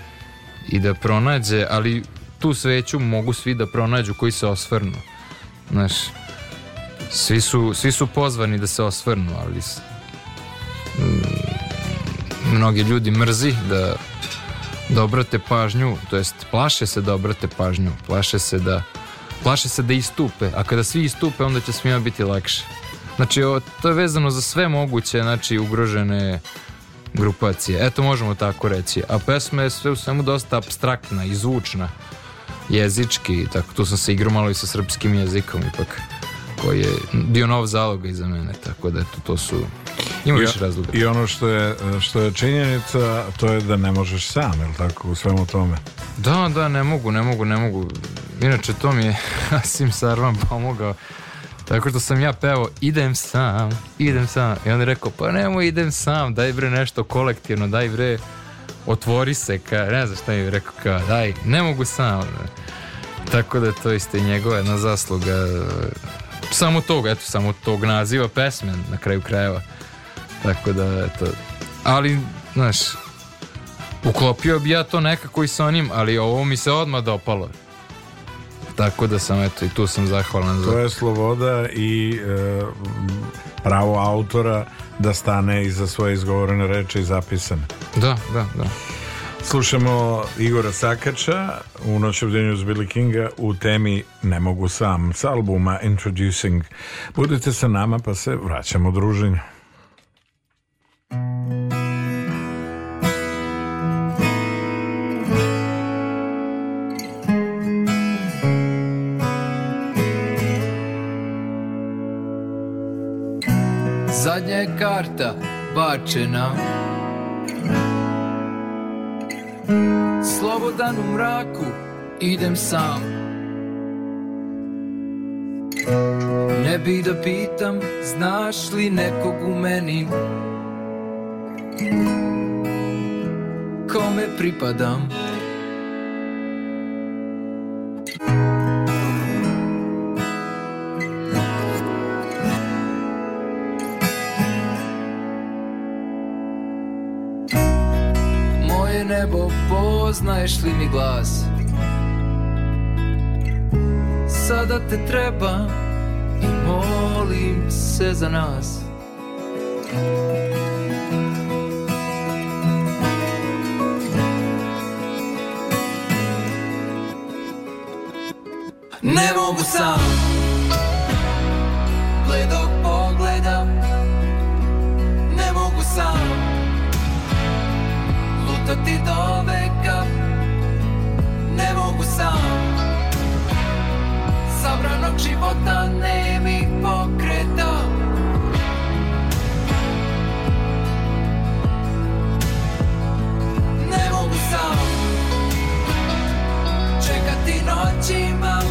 i da pronađe, ali tu sveću mogu svi da pronađu koji se osvrnu. Znaš, svi su, svi su pozvani da se osvrnu, ali mnogi ljudi mrzi da da obrate pažnju, to jest plaše se da obrate pažnju, plaše se da plaše se da istupe, a kada svi istupe onda će svima biti lakše. Znači, o, to je vezano za sve moguće, znači, ugrožene grupacije. Eto, možemo tako reći. A pesma je sve u svemu dosta abstraktna i zvučna, jezički, tako, tu sam se igrao malo i sa srpskim jezikom, ipak koji je bio nov zaloga iza mene, tako da eto, to su ima više razloga. I ono što je, što je činjenica, to je da ne možeš sam, jel tako, u svemu tome? Da, da, ne mogu, ne mogu, ne mogu. Inače, to mi je Asim Sarvan pomogao. Tako što sam ja pevao, idem sam, idem sam. I on je rekao, pa nemoj, idem sam, daj bre nešto kolektivno, daj bre, otvori se, ka, ne znam šta je rekao, ka, daj, ne mogu sam. Tako da to isto i njegova jedna zasluga samo tog, eto, samo tog naziva pesme na kraju krajeva. Tako da, eto. Ali, znaš, uklopio bi ja to nekako i sa onim, ali ovo mi se odmah dopalo. Tako da sam, eto, i tu sam zahvalan. To za... je sloboda i e, pravo autora da stane iza svoje izgovorene reči i zapisane. Da, da, da. Slušamo Igora Sakača u Noć of s Billy Kinga u temi Ne mogu sam s albuma Introducing. Budite sa nama pa se vraćamo druženju. Zadnja je karta bačena Slobodan u mraku idem sam Ne bi da pitam znaš li nekog u meni Kome pripadam poznaješ li mi glas Sada te treba i molim se za nas Ne mogu sam Bledog pogleda Ne mogu sam Lutati do života nemih pokreta Ne mogu sam čekati noćima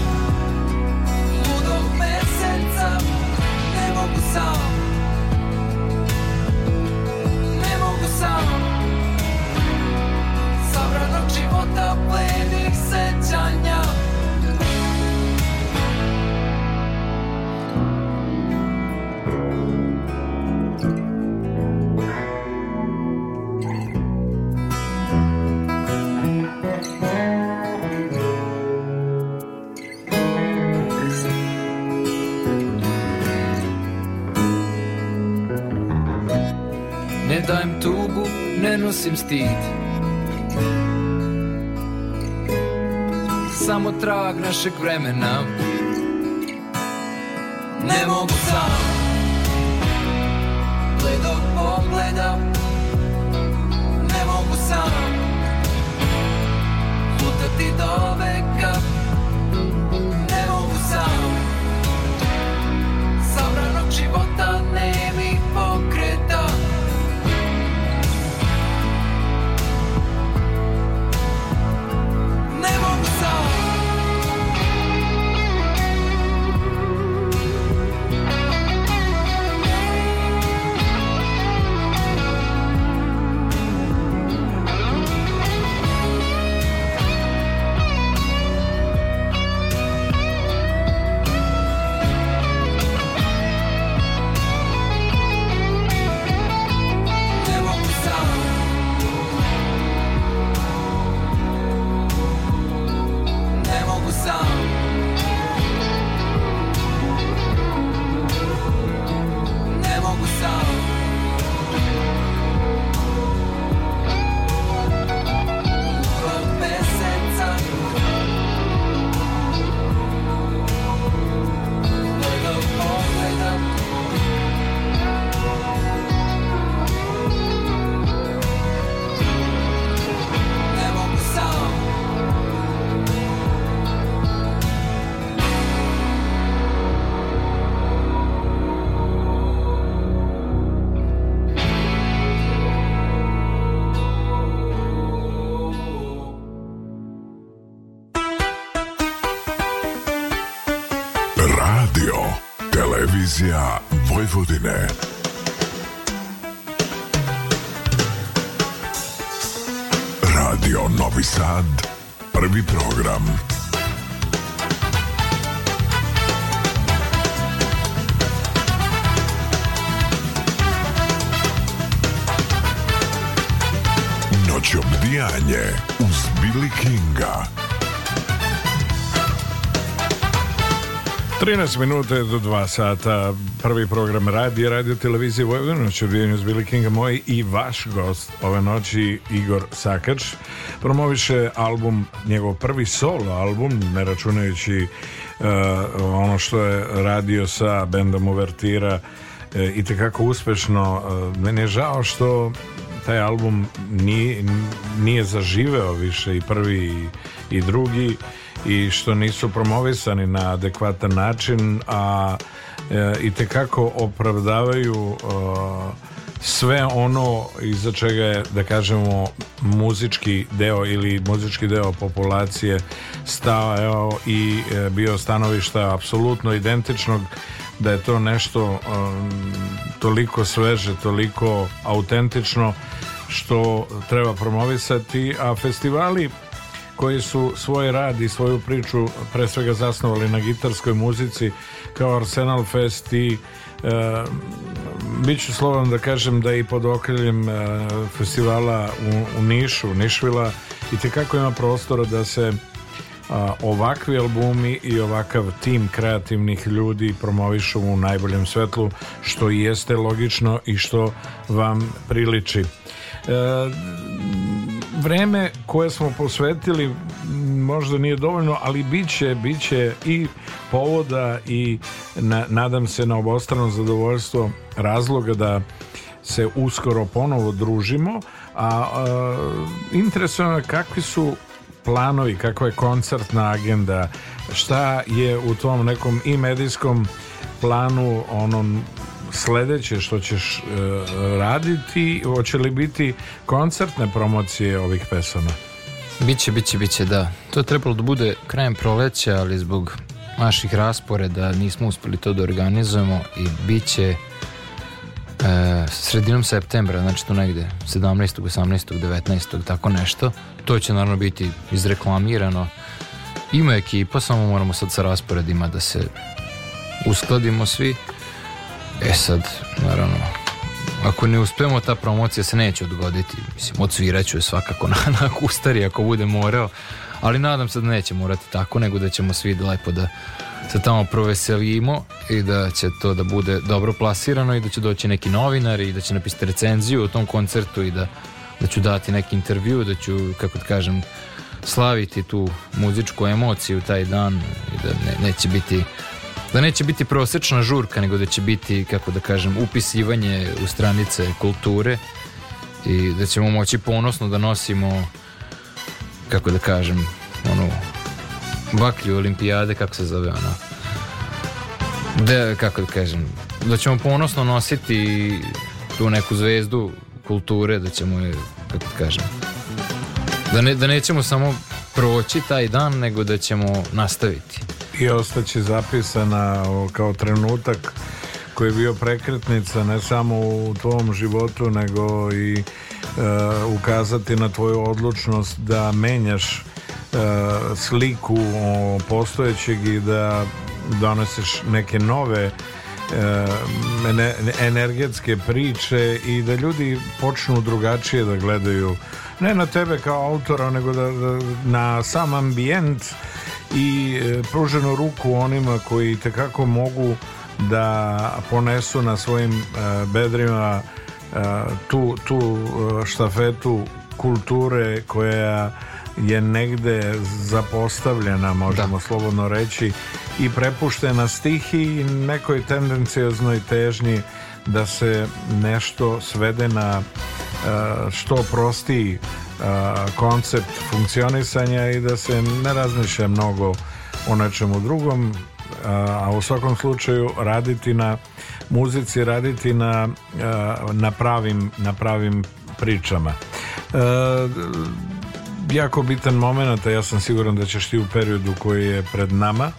ne nosim stid Samo trag našeg vremena Ne mogu sam Televizija Vojvodine. Radio Novi Sad, prvi program. Noć obdijanje uz Billy Kinga. 13 minuta do 2 sata prvi program radi radio televizije Vojvodina će bio Billy Kinga moj i vaš gost ove noći Igor Sakač promoviše album njegov prvi solo album ne računajući uh, ono što je radio sa bendom Uvertira uh, e, i tekako uspešno uh, meni je žao što taj album nije, nije zaživeo više i prvi i, i drugi i što nisu promovisani na adekvatan način, a e, i kako opravdavaju e, sve ono iza čega je, da kažemo, muzički deo ili muzički deo populacije stao i e, bio stanovišta apsolutno identičnog da je to nešto um, toliko sveže, toliko autentično što treba promovisati, a festivali koji su svoj rad i svoju priču pre svega zasnovali na gitarskoj muzici kao Arsenal Fest i e, bit ću slovan da kažem da i pod okriljem e, festivala u, u Nišu, Nišvila i tekako ima prostora da se a, e, ovakvi albumi i ovakav tim kreativnih ljudi promovišu u najboljem svetlu što jeste logično i što vam priliči e, vreme koje smo posvetili možda nije dovoljno, ali bit će, bit će i povoda i na, nadam se na obostrano zadovoljstvo razloga da se uskoro ponovo družimo, a, a interesuje kakvi su planovi, kakva je koncertna agenda, šta je u tom nekom i medijskom planu onom sledeće što ćeš uh, raditi, hoće li biti koncertne promocije ovih pesama? Biće, biće, biće, da. To je trebalo da bude krajem proleća, ali zbog naših rasporeda nismo uspeli to da organizujemo i biće e, sredinom septembra, znači tu negde 17. 18. 19. tako nešto. To će naravno biti izreklamirano. Ima ekipa, samo moramo sad sa rasporedima da se uskladimo svi. E sad, naravno, ako ne uspemo, ta promocija se neće odgoditi. Mislim, odsvirat ću je svakako na, na kustari ako bude morao, ali nadam se da neće morati tako, nego da ćemo svi lepo da se tamo proveselimo i da će to da bude dobro plasirano i da će doći neki novinar i da će napisati recenziju o tom koncertu i da, da ću dati neki intervju, da ću, kako da kažem, slaviti tu muzičku emociju taj dan i da ne, neće biti da neće biti prosečna žurka, nego da će biti, kako da kažem, upisivanje u stranice kulture i da ćemo moći ponosno da nosimo, kako da kažem, onu baklju olimpijade, kako se zove ona, da, kako da kažem, da ćemo ponosno nositi tu neku zvezdu kulture, da ćemo je, kako da kažem, da, ne, da nećemo samo proći taj dan, nego da ćemo nastaviti i ostaće zapisana kao trenutak koji je bio prekretnica ne samo u tvom životu nego i e, ukazati na tvoju odlučnost da menjaš e, sliku postojećeg i da doneseš neke nove e, energetske priče i da ljudi počnu drugačije da gledaju ne na tebe kao autora nego da, da na sam ambijent i e, pruženu ruku onima koji tekako mogu da ponesu na svojim e, bedrima e, tu, tu štafetu kulture koja je negde zapostavljena možemo da. slobodno reći i prepuštena stihi i nekoj tendencioznoj težnji da se nešto svede na što prostiji koncept funkcionisanja i da se ne razmišlja mnogo o nečemu drugom a u svakom slučaju raditi na muzici raditi na, na, pravim, na pravim pričama e, jako bitan moment a ja sam siguran da ćeš ti u periodu koji je pred nama e,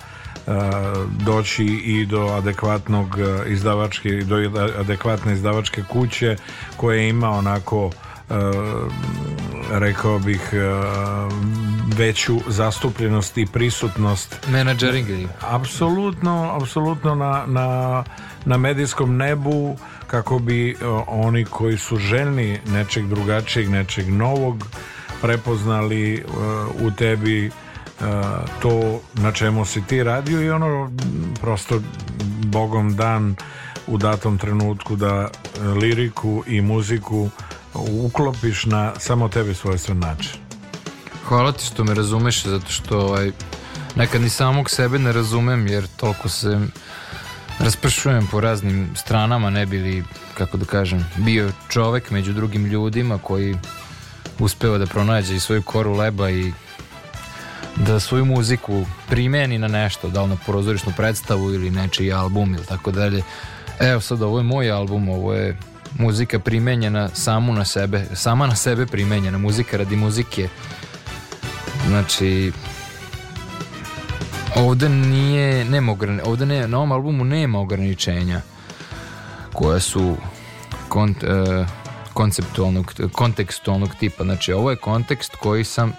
doći i do adekvatnog e, izdavačke do da, adekvatne izdavačke kuće koje ima onako Eh, rekao bih eh, veću zastupljenost i prisutnost menadžeringa apsolutno apsolutno na, na, na medijskom nebu kako bi eh, oni koji su željni nečeg drugačijeg nečeg novog prepoznali u tebi to na čemu si ti radio i ono prosto bogom dan u datom trenutku da liriku i muziku uklopiš na samo tebi svojstven način. Hvala ti što me razumeš, zato što ovaj, nekad ni samog sebe ne razumem, jer toliko se raspršujem po raznim stranama, ne bili, kako da kažem, bio čovek među drugim ljudima koji uspeva da pronađe i svoju koru leba i da svoju muziku primeni na nešto, da li na porozorišnu predstavu ili nečiji album ili tako dalje. Evo sad, ovo je moj album, ovo je muzika primenjena samu na sebe, sama na sebe primenjena muzika radi muzike. Znači, ovde nije, nema ograni, ovde ne, na ovom albumu nema ograničenja koja su kont, e, konceptualnog, kontekstualnog tipa. Znači, ovo je kontekst koji sam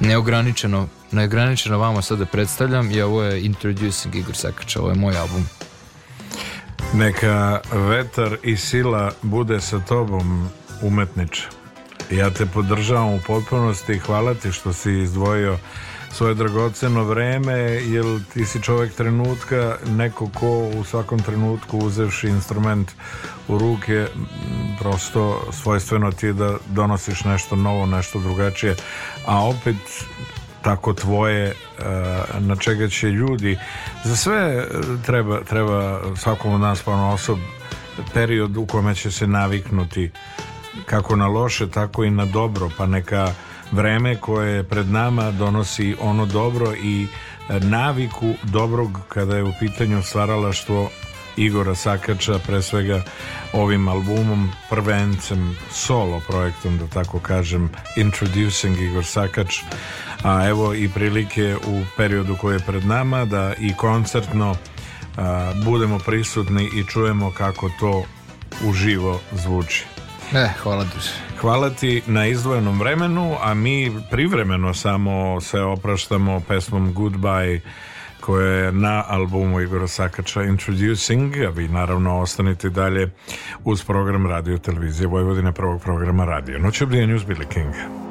neograničeno, neograničeno vama sada da predstavljam i ovo je Introducing Igor Sakača, ovo je moj album. Neka vetar i sila bude sa tobom, umetniče. Ja te podržavam u potpunosti i hvala ti što si izdvojio svoje dragoceno vreme, jer ti si čovek trenutka, neko ko u svakom trenutku uzevši instrument u ruke, prosto svojstveno ti je da donosiš nešto novo, nešto drugačije, a opet tako tvoje uh, na čega će ljudi za sve treba, treba svakom od nas pa osob period u kome će se naviknuti kako na loše tako i na dobro pa neka vreme koje je pred nama donosi ono dobro i naviku dobrog kada je u pitanju stvaralaštvo Igora Sakača pre svega ovim albumom prvencem solo projektom da tako kažem Introducing Igor Sakač a evo i prilike u periodu koji je pred nama da i koncertno a, budemo prisutni i čujemo kako to uživo zvuči. E, hvala duže. Hvala ti na izdvojenom vremenu, a mi privremeno samo se opraštamo pesmom Goodbye koja je na albumu Igora Sakača Introducing, a vi naravno ostanite dalje uz program Radio Televizije Vojvodine prvog programa Radio. Noć obdijenju uz Billy Kinga.